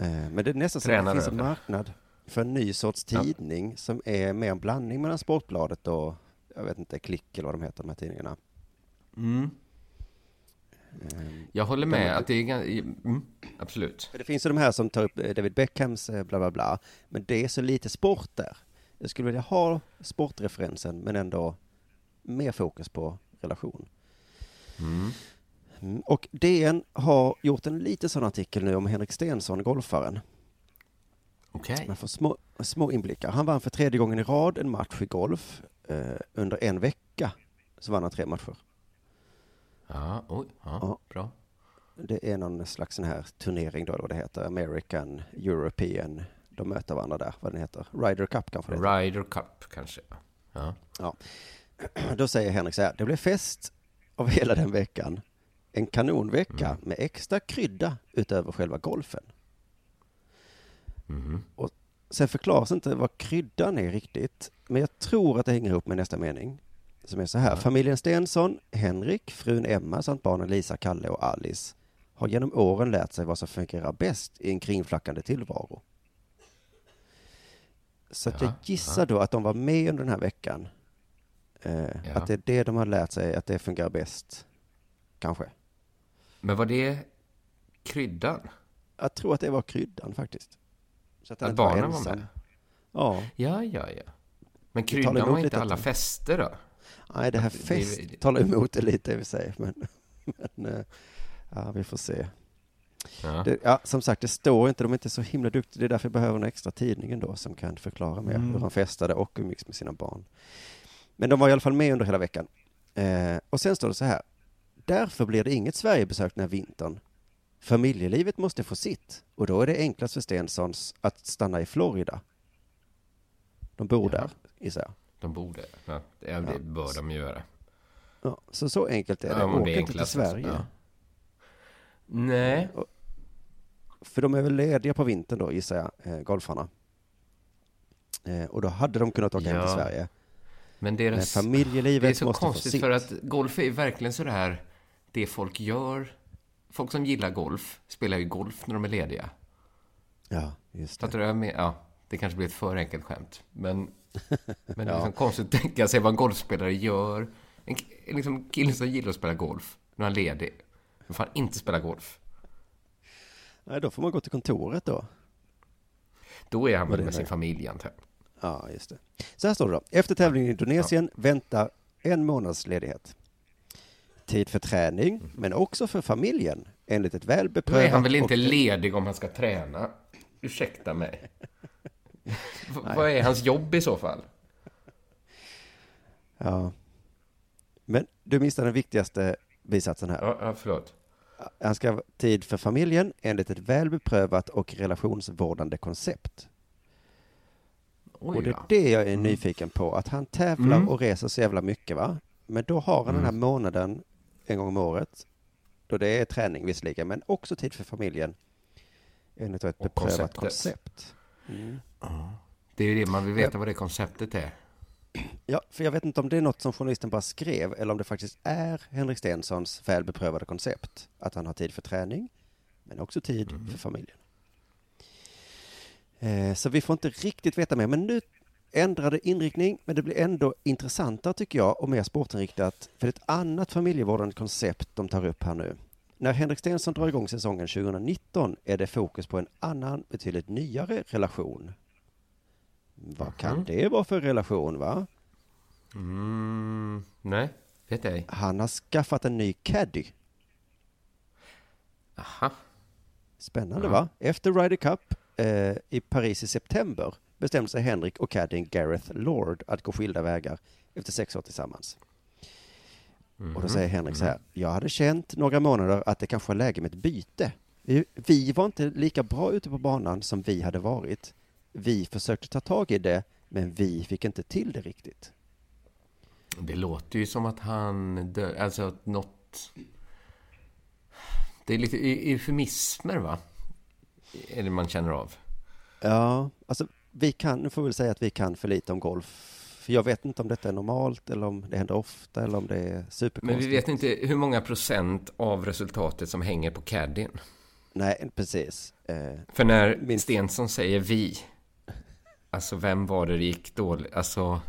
Eh, Men det är nästan så att det Tränar finns en marknad för en ny sorts Ja. tidning som är mer en blandning mellan Sportbladet och, jag vet inte, Klick eller vad de heter, de här tidningarna. Mm. Ehm, Jag håller med att det är. Mm, absolut. Det finns ju de här som tar upp eh, David Beckhams eh, bla bla bla. Men det är så lite sport där. Jag skulle vilja ha sportreferensen men ändå mer fokus på relation. Mm. Mm, Och DN har gjort en liten sån artikel nu om Henrik Stenson, golfaren. Okej. Man får små, små inblickar. Han vann för tredje gången i rad en match i golf. Eh, under en vecka så vann han tre matcher. Ja, oj, ja, Ja. bra. Det är någon slags sån här turnering då, vad det heter. American, European. De möter varandra där, vad den heter. Ryder Cup kanske det heter. Ryder Cup kanske. Ja. Ja. Då säger Henrik så här, det blev fest av hela den veckan. En kanonvecka Mm. med extra krydda utöver själva golfen. Mhm. Och sen förklaras inte vad kryddan är riktigt, men jag tror att det hänger ihop med nästa mening. Som är så här, familjen Stensson, Henrik, frun Emma samt barnen Lisa, Kalle och Alice har genom åren lärt sig vad som fungerar bäst i en kringflackande tillvaro. Så att jag Ja, gissar då att de var med under den här veckan. Eh, Ja. Att det är det de har lärt sig, att det fungerar bäst. Kanske. Men var det kryddan? Jag tror att det var kryddan faktiskt. Så att, Att var barnen var ensam. med? Ja. Ja, ja, ja. Men Det kryddan var inte alla att- fester då? Nej, det här Att det- fest talar emot det lite i och för sig. Men, men eh, ja, vi får se. Ja. Det, ja, som sagt, det står inte, de är inte så himla duktiga. Det är därför jag behöver en extra tidningen då som kan förklara mer Mm. hur han festade och umgicks med sina barn. Men de var i alla fall med under hela veckan. Eh, och sen står det så här. Därför blir det inget Sverigebesök den här vintern. Familjelivet måste få sitt och då är det enklast för Stensons att stanna i Florida. De bor där, gissar jag. De borde. Ja, det, ja, bör de göra. Ja, så så enkelt är det. Ja, Åk det är inte till alltså. Sverige. Ja. Nej. För de är väl lediga på vintern då, gissar jag, eh, golfarna. Eh, och då hade de kunnat åka hem till Ja. Sverige. Men deras... Men familjelivet det är så konstigt för att golf är verkligen så där det folk gör. Folk som gillar golf spelar ju golf när de är lediga. Ja, just Fattar du menar? Ja, det kanske blir ett för enkelt skämt. Men, men det är Ja. liksom konstigt att tänka sig vad en golfspelare gör. En, liksom kille som gillar att spela golf, när han är ledig. Men fan inte spela golf. Nej, då får man gå till kontoret då. Då är han väl det med sin familj, antar jag. Ja, just det. Så här står det då. Efter tävlingen i Indonesien väntar en månads ledighet. Tid för träning, men också för familjen, enligt ett väl beprövat... är han väl inte och- ledig om han ska träna? Ursäkta mig. Vad är hans jobb i så fall? Ja. Men du missade den viktigaste bisatsen här. Ja, ja förlåt. Han ska ha tid för familjen enligt ett väl beprövat och relationsvårdande koncept. Oj och det är då. det jag är nyfiken på, att han tävlar Mm. och reser så jävla mycket va? Men då har han den här månaden en gång om året, då det är träning visserligen, men också tid för familjen. Enligt ett Och beprövat konceptet. koncept. Mm. Det är ju det, man vill veta vad det konceptet är. Ja, för jag vet inte om det är något som journalisten bara skrev, eller om det faktiskt är Henrik Stensons väl beprövade koncept. Att han har tid för träning, men också tid Mhm. för familjen. Eh, så vi får inte riktigt veta mer, men nu ändrade inriktning, men det blir ändå intressantare tycker jag och mer sportinriktat, för det är ett annat familjevårdande koncept de tar upp här nu. När Henrik Stenson drar igång säsongen 2019 är det fokus på en annan, betydligt nyare relation. Vad kan Mhm. det vara för relation, va? Mm, nej, vet ej. Han har skaffat en ny caddy. Aha. Spännande Ja. va? Efter Ryder Cup eh, i Paris i september bestämde sig Henrik och caddien Gareth Lord att gå skilda vägar efter sex år tillsammans. Mhm. Och då säger Henrik så här, jag hade känt några månader att det kanske var läge med ett byte. Vi, vi var inte lika bra ute på banan som vi hade varit. Vi försökte ta tag i det, men vi fick inte till det riktigt. Det låter ju som att han dö, alltså att något... Det är lite eu- eufemismer, va? Är det man känner av. Ja, alltså vi kan, nu får vi väl säga att vi kan för lite om golf. För jag vet inte om detta är normalt eller om det händer ofta eller om det är Men superkonstigt. vi vet inte hur många procent av resultatet som hänger på caddien. Nej, precis. Eh, För när Stensson säger vi, alltså vem var det det gick dåligt? Alltså,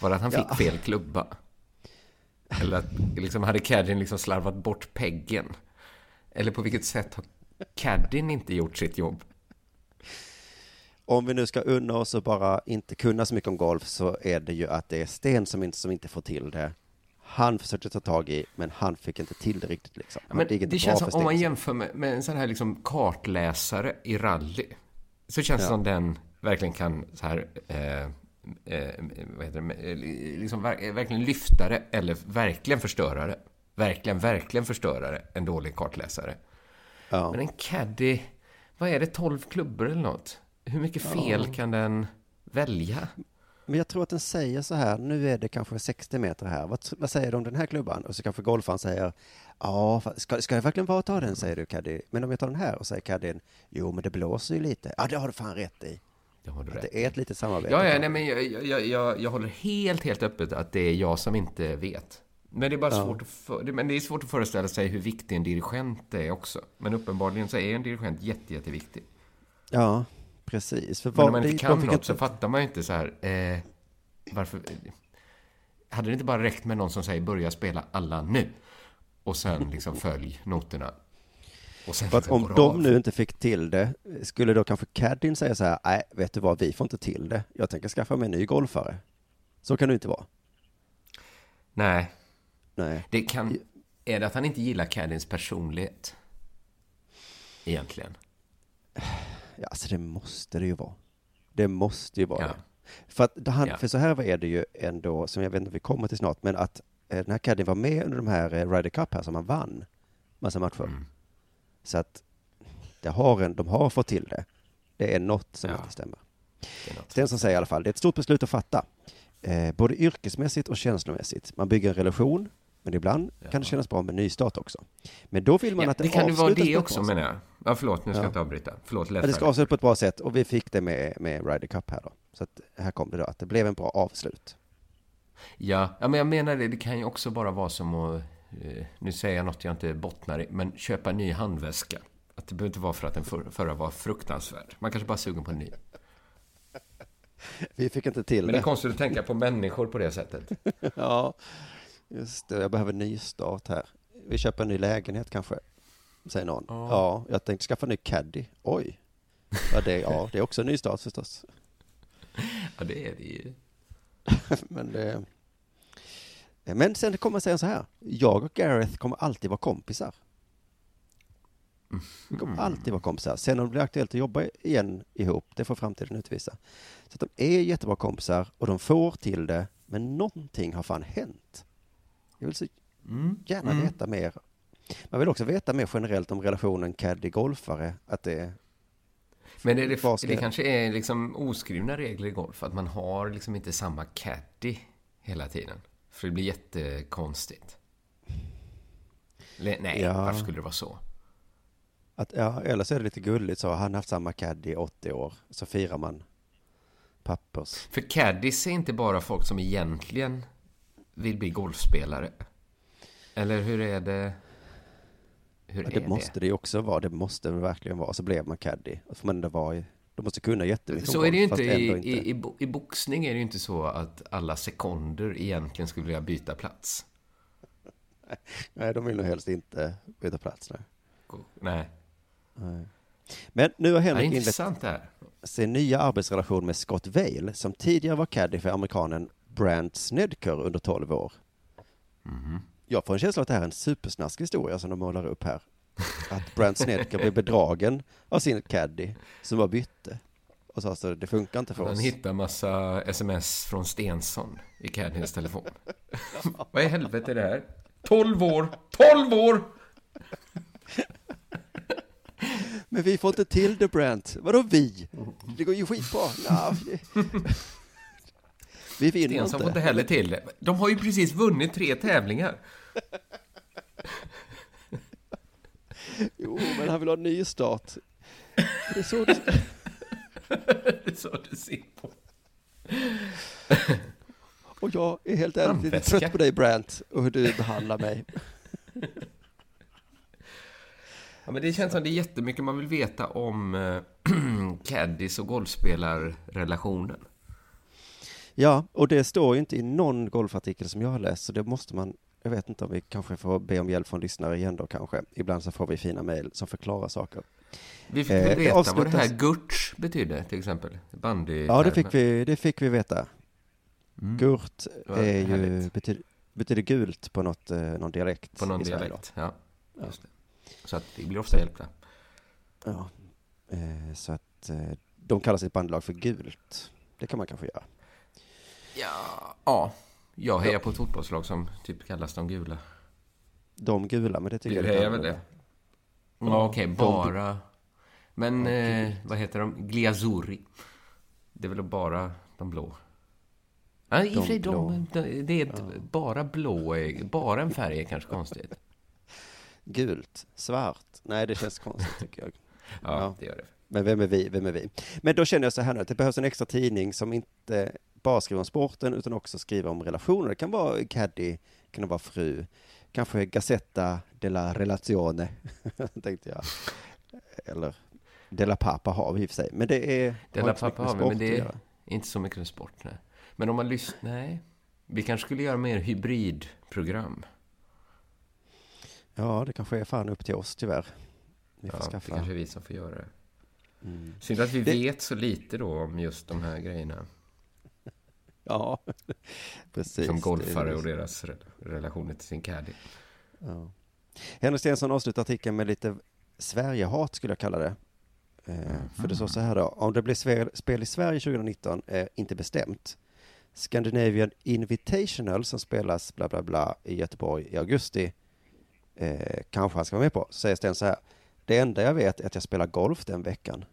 var det att han fick Ja. fel klubba? Eller att, liksom, hade caddien liksom slarvat bort peggen? Eller på vilket sätt har caddien inte gjort sitt jobb? Om vi nu ska unna oss och bara inte kunna så mycket om golf så är det ju att det är Sten som inte, som inte får till det. Han försökte ta tag i, men han fick inte till det riktigt liksom. Men det bra känns som, om man jämför med, med en sån här liksom kartläsare i rally, så känns det Ja. som den verkligen kan så här, eh, eh, vad heter det, Eh, liksom ver- verkligen lyfta det, eller verkligen förstöra det. Verkligen, verkligen förstöra det, en dålig kartläsare. Ja. Men en caddy, vad är det, 12 klubbor eller något? Hur mycket fel Ja. kan den välja? Men jag tror att den säger så här, nu är det kanske 60 meter här, vad, vad säger du om den här klubban? Och så kanske golfaren säger, ja, ska, ska jag verkligen bara ta den, säger du Caddy. Men om jag tar den här och säger Caddyn, jo men det blåser ju lite. Ja, det har du fan rätt i. Det har du rätt det är ett litet samarbete. Ja, ja nej, men jag, jag, jag, jag håller helt, helt öppet att det är jag som inte vet. Men det är bara Ja. svårt, att för, men det är svårt att föreställa sig hur viktig en dirigent är också. Men uppenbarligen så är en dirigent jätte, jätteviktig. Ja, precis. För Men när man inte kan något inte- så fattar man ju inte så här, eh, varför... Hade det inte bara räckt med någon som säger börja spela alla nu? Och sen liksom följ noterna. Och sen att om de av. nu inte fick till det, skulle då kanske Caddyn säga så här, nej, vet du vad, vi får inte till det. Jag tänker skaffa mig en ny golfare. Så kan det inte vara. Nej. Nej. Det kan... Är det att han inte gillar Caddins personlighet? Egentligen. Ja, alltså det måste det ju vara. Det måste ju vara Ja. det. För, att han, Ja. för så här är det ju ändå, som jag vet inte om vi kommer till snart, men att eh, den här Caddyn var med under de här eh, Ryder Cup här som han vann massa matcher. Mm. Så att det har en, de har fått till det. Det är något som Ja. inte stämmer. Stensson säger i alla fall, det är ett stort beslut att fatta. Eh, både yrkesmässigt och känslomässigt. Man bygger en relation, men ibland kan det kännas bra med nystart också. Men då vill man Ja, att det, det kan ju vara avslutas det också menar jag. Ja, förlåt, nu ska Ja. jag inte avbryta. Förlåt, lätt Ja, det ska avslutas på ett bra sätt och vi fick det med, med Ryder Cup här då. Så att här kom det då, att det blev en bra avslut. Ja, ja, men jag menar det. Det kan ju också bara vara som att... Eh, nu säger jag något jag inte bottnar i, men köpa en ny handväska. Att det behöver inte vara för att den för, förra var fruktansvärd. Man kanske bara är sugen på en ny. Vi fick inte till Men det är det. konstigt att tänka på människor på det sättet. ja, just det. Jag behöver nystart här. Vi köper en ny lägenhet kanske, säger någon. Ja. Ja, jag tänkte skaffa en ny caddy. Oj. Ja, det, ja, det är också en nystart förstås. Ja, det är det ju. Men, det, men sen kommer man säga så här. Jag och Gareth kommer alltid vara kompisar. Vi kommer alltid vara kompisar. Sen om det blir aktuellt att jobba igen ihop, det får framtiden utvisa. Så att de är jättebra kompisar och de får till det, men någonting har fan hänt. Jag vill så gärna Mm. veta mer. Man vill också veta mer generellt om relationen caddy-golfare, att det Men är det, det kanske är liksom oskrivna regler i golf? Att man har liksom inte samma caddy hela tiden? För det blir jättekonstigt. Nej, Ja. varför skulle det vara så? Att, ja, eller så är det lite gulligt så, han har haft samma caddy i 80 år, så firar man pappers. För caddies är inte bara folk som egentligen vill bli golfspelare. Eller hur är det? Hur Ja, är det måste det ju också vara, det måste det verkligen vara, så blev man caddy. Och får man ändå vara i, de måste kunna jättemycket Så är det ju golf, inte i, ändå i, i, bo- i boxning är det ju inte så att alla sekunder egentligen skulle vilja byta plats. Nej, de vill nog helst inte byta plats. Nej. Nej. Nej. Men nu har Henrik inlett det sin nya arbetsrelation med Scott Vail, som tidigare var caddy för amerikanen Brant Snedker under 12 år. Mhm. Jag får en känsla av att det här är en supersnaskig historia som de målar upp här. Att Brant Snedker blev bedragen av sin caddy som var bytte. Och sa så det funkar inte för Han oss. hittar massa sms från Stensson i Caddies telefon. Vad i helvete är det här? 12 år! 12 år! Men vi får inte till det Brant. Vadå vi? Det går ju skitbra. Nå, vi vinner Stensson får inte. inte heller till det. De har ju precis vunnit tre tävlingar. Jo, men han vill ha en ny start. Det är så det... Det är så du ser på. Och jag är helt ärligt trött på dig Brant och hur du behandlar mig. Ja, men det känns som det är jättemycket man vill veta om eh, caddies och golfspelarrelationen. Ja, och det står ju inte i någon golfartikel som jag har läst, så det måste man Jag vet inte om vi kanske får be om hjälp från lyssnare igen då kanske. Ibland så får vi fina mejl som förklarar saker. Vi fick Eh, veta vad det här avslutas- gurt betyder, till exempel. Bandy Ja, det fick vi, det fick vi veta. Mm. Gurt är ju, betyder, betyder gult på något, eh, någon dialekt På någon dialekt. Ja, det. Så att vi blir ofta hjälpta. Ja. Eh, så att eh, de kallar sitt bandlag för gult. Det kan man kanske göra. Ja, ja. Jag hejar på ett fotbollslag som typ kallas de gula. De gula, men det tycker Du jag hejar väl det? Ja, okej, De- bara... Men Ja, eh, vad heter de? Gliazuri. Det är väl bara de blå? Ja, i och för sig, de, de, det är ett, bara blå, är- bara en färg är kanske konstigt. Gult, svart. Nej, det känns konstigt tycker jag. Ja, det gör det. Men vem är vi? Vem är vi? Men då känner jag så här nu, att det behövs en extra tidning som inte bara skriver om sporten utan också skriver om relationer. Det kan vara Caddy, det kan vara fru, kanske Gazzetta della Relazione, tänkte jag. Eller Della Pappa har vi i och för sig. Men det är... Della Pappa med har vi, men det är inte så mycket med sport. Nej. Men om man lyssnar... Nej. Vi kanske skulle göra mer hybridprogram. Ja, det kanske är fan upp till oss tyvärr. Vi får Ja, det skaffa... kanske är vi som får göra det. Mm. Synd att vi Det- vet så lite då om just de här grejerna. Ja, precis. Som golfare och deras re- relationer till sin caddy. Ja. Henrik Stenson avslutar artikeln med lite Sverigehat skulle jag kalla det. Eh, För det står så här då, om det blir spel i Sverige 2019 är inte bestämt. Scandinavian Invitational som spelas bla bla bla i Göteborg i augusti eh, kanske han ska vara med på. Så säger Sten så här, det enda jag vet är att jag spelar golf den veckan.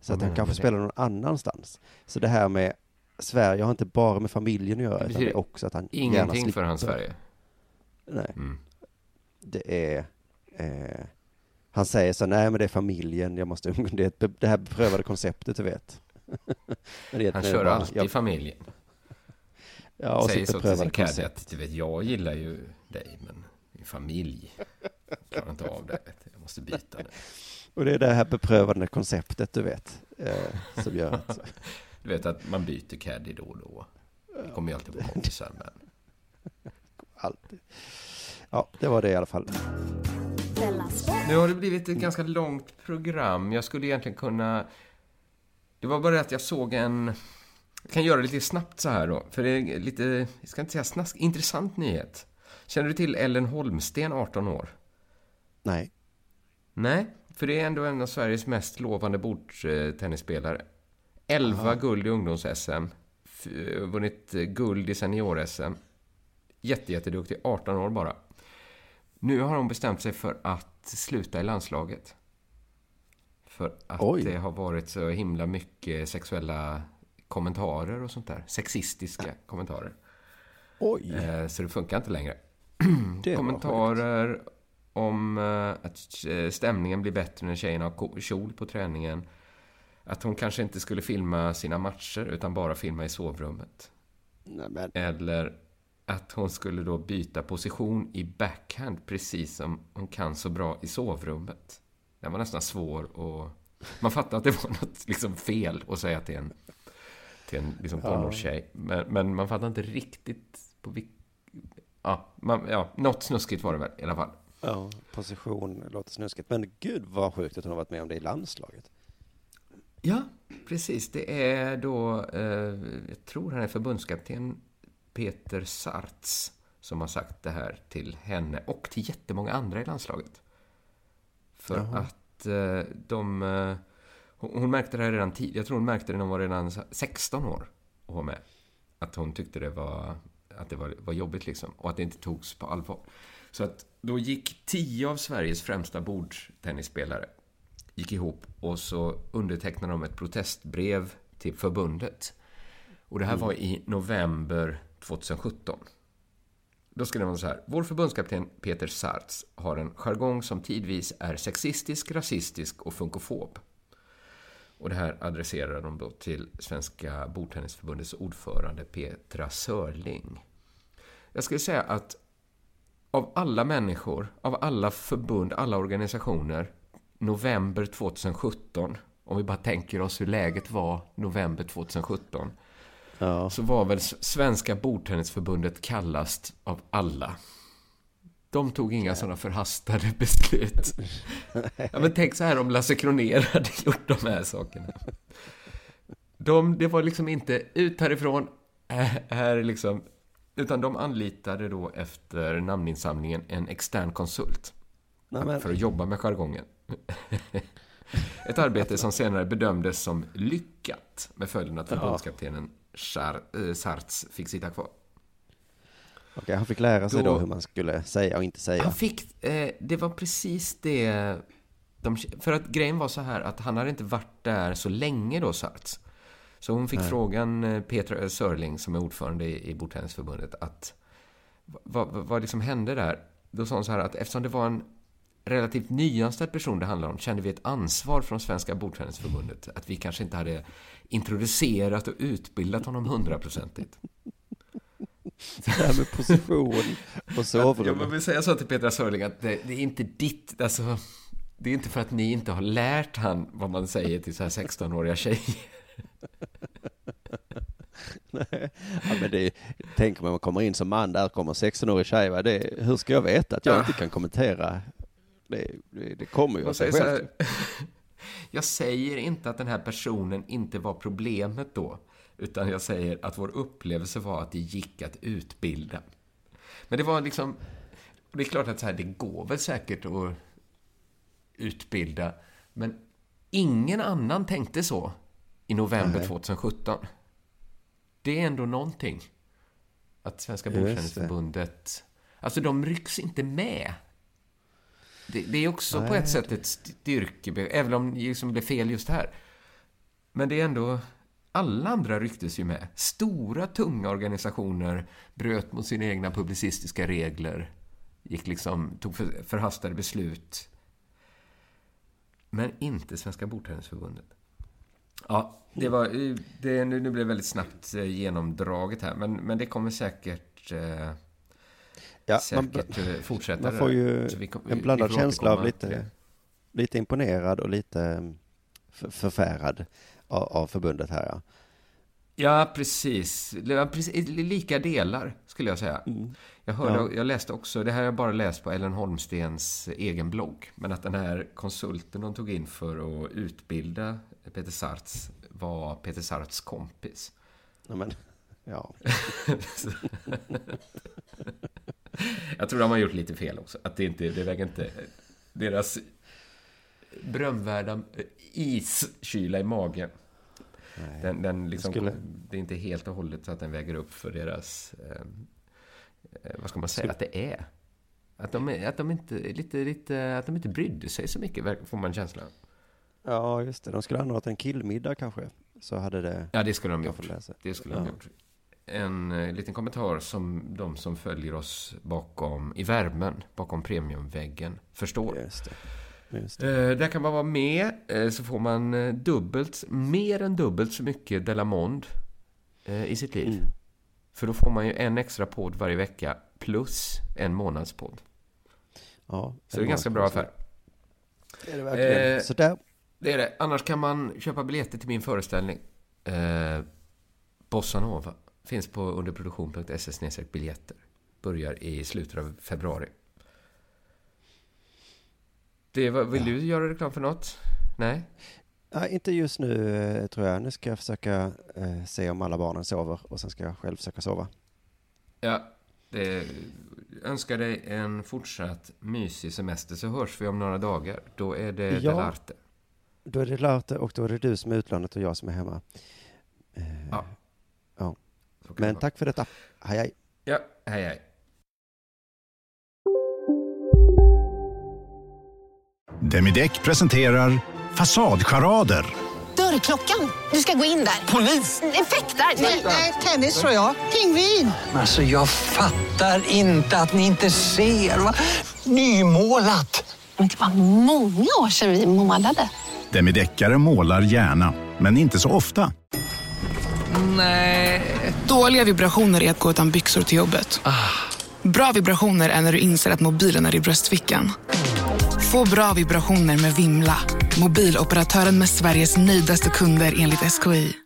Så att han kanske det? spelar någon annanstans. Så det här med Sverige har inte bara med familjen att göra, Det utan det är också att han gärna Ingenting slipper. för hans Sverige. Nej. Mm. Det är... Eh, han säger så, nej men det är familjen, jag måste, det är det här beprövade konceptet du vet. Han är kör alltid jag- familjen. Ja, och Säger så till sin att du vet, jag gillar ju dig, men min familj klarar inte av det. Jag måste byta det. Och det är det här beprövade konceptet du vet, eh, som gör att... Du vet att man byter caddy då och då. Det kommer ju alltid vara kompisar, men... Alltid. Ja, det var det i alla fall. Nu har det blivit ett ganska långt program. Jag skulle egentligen kunna... Det var bara det att jag såg en... Jag kan göra det lite snabbt så här då. För det är lite, jag ska inte säga snask, intressant nyhet. Känner du till Ellen Holmsten, 18 år? Nej. Nej, för det är ändå en av Sveriges mest lovande bordtennisspelare. 11 Aha. guld i ungdoms-SM. F- Vunnit eh, guld i senior-SM. Jätte, jätteduktig. 18 år bara. Nu har hon bestämt sig för att sluta i landslaget. För att Oj. det har varit så himla mycket sexuella kommentarer och sånt där. Sexistiska kommentarer. Oj. Eh, Så det funkar inte längre. Kommentarer om eh, att eh, stämningen blir bättre när tjejerna har kjol på träningen. Att hon kanske inte skulle filma sina matcher utan bara filma i sovrummet. Nej, men, Eller att hon skulle då byta position i backhand precis som hon kan så bra i sovrummet. Den var nästan svår och man fattar att det var något liksom fel att säga till en, till en liksom tonårstjej. Men, men man fattar inte riktigt på vilk... Ja, man, ja, något snuskigt var det väl i alla fall. Ja, position låter snuskigt. Men gud vad sjukt att hon har varit med om det i landslaget. Ja, precis. Det är då, eh, jag tror han är förbundskapten Peter Sarts som har sagt det här till henne och till jättemånga andra i landslaget. För Jaha. att eh, de... Eh, hon, hon märkte det här redan tidigt. Jag tror hon märkte det när hon var redan 16 år och var med. Att hon tyckte det var, att det var, var jobbigt liksom och att det inte togs på allvar. Så att då gick tio av Sveriges främsta bordtennisspelare gick ihop och så undertecknade de ett protestbrev till förbundet. Och det här var i november 2017. Då skrev man så här. Vår förbundskapten Peter Sartz har en jargong som tidvis är sexistisk, rasistisk och funkofob. Och det här adresserar de då till Svenska bordtennisförbundets ordförande Petra Sörling. Jag skulle säga att av alla människor, av alla förbund, alla organisationer, november 2017, om vi bara tänker oss hur läget var november 2017, så var väl Svenska Bordtennisförbundet kallast av alla. De tog inga sådana förhastade beslut. Ja, men tänk så här om Lasse Kronér hade gjort de här sakerna. De, det var liksom inte ut härifrån, här, här liksom, utan de anlitade då efter namninsamlingen en extern konsult Nej, för att jobba med jargongen. Ett arbete som senare bedömdes som lyckat med följden att förbundskaptenen eh, Sarts fick sitta kvar. Okej, han fick lära sig då, Då- hur man skulle säga och inte säga. Han fick, eh, det var precis det de, För att grejen var så här att han hade inte varit där så länge då, Sarts. Så hon fick Nej. frågan, eh, Petra Sörling som är ordförande i, i Bordtennisförbundet, att vad, vad, liksom hände där? Då sa hon så här att eftersom det var en relativt nyanställd person det handlar om kände vi ett ansvar från Svenska Bordtennisförbundet att vi kanske inte hade introducerat och utbildat honom hundraprocentigt. Det här med position och Jag sovrum. vill säga så till Petra Sörling att det, det är inte ditt, alltså, det är inte för att ni inte har lärt han vad man säger till så här 16-åriga tjejer. Nej, ja, men det, tänk om man kommer in som man, där kommer en 16-årig tjej, va? Det, hur ska jag veta att jag Ja. inte kan kommentera? Det, det, det kommer ju av sig här, jag säger inte att den här personen inte var problemet då, utan jag säger att vår upplevelse var att det gick att utbilda. Men det var liksom, det är klart att så här, det går väl säkert att utbilda, men ingen annan tänkte så i november Nej. 2017. Det är ändå någonting. Att Svenska. Bordtennisförbundet... Alltså, de rycks inte med. Det, det är också på Nej, ett sätt ett styrkebevis, även om det liksom blev fel just här. Men det är ändå... Alla andra rycktes ju med. Stora, tunga organisationer bröt mot sina egna publicistiska regler. Gick liksom, tog för, förhastade beslut. Men inte Svenska Bordtennisförbundet. Ja, det var, det, nu, nu blev det väldigt snabbt eh, genomdraget här, men, men det kommer säkert, eh, Ja, man- säkert eh, fortsätta. Man får ju vi en blandad känsla av lite, lite imponerad och lite mm, för, förfärad av, av förbundet här. Ja. Ja, precis. Lika delar, skulle jag säga. Jag, hörde, Ja. jag läste också, det här har jag bara läst på Ellen Holmstens egen blogg, men att den här konsulten de tog in för att utbilda Peter Sarts var Peter Sarts kompis. Ja, men, ja. Jag tror de har gjort lite fel också. Att det inte, det väger inte... Deras berömvärda iskyla i magen. Den, den liksom, skulle- Det är inte helt och hållet så att den väger upp för deras... Eh, eh, vad ska man säga att det är? Att de, att de inte lite, lite, att de inte brydde sig så mycket, får man känslan. Ja, just det. De skulle anordnat en killmiddag kanske. Så hade det... Ja, det skulle de gjort. Det skulle de Ja. gjort. En eh, liten kommentar som de som följer oss bakom, i värmen, bakom premiumväggen, förstår. Just det. Just Eh, där kan man vara med, eh, så får man eh, dubbelt, mer än dubbelt så mycket Delamond eh, i sitt liv. Mm. För då får man ju en extra podd varje vecka, plus en månadspodd. Ja, Så det är en ganska bra affär. Det är det verkligen. Eh, Så där. Det är det. Annars kan man köpa biljetter till min föreställning. Eh, Bossa Nova. Finns på underproduktion.se biljetter. Börjar i slutet av februari. Det var, vill du göra reklam för något? Nej? Nej, inte just nu eh, tror jag. Nu ska jag försöka eh, se om alla barnen sover och sen ska jag själv försöka sova. Ja, det, önskar dig en fortsatt mysig semester så hörs vi om några dagar. Då är det Ja. Delarte. Då är det Larte och då är det du som är utlandet och jag som är hemma. Eh, Ja. ja. Men tack för detta. Hej hej. Ja, hej hej. Demideck presenterar Fasadcharader. Dörrklockan. Du ska gå in där. Polis? Effektar? Nej, tennis tror jag. Pingvin. Alltså jag fattar inte att ni inte ser. Va? Nymålat! Men det var många år sedan vi målade. Demideckare målar gärna, men inte så ofta. Nej. Dåliga vibrationer är att gå utan byxor till jobbet. Bra vibrationer är när du inser att mobilen är i bröstfickan. Få bra vibrationer med Vimla. Mobiloperatören med Sveriges nöjdaste kunder enligt SKI.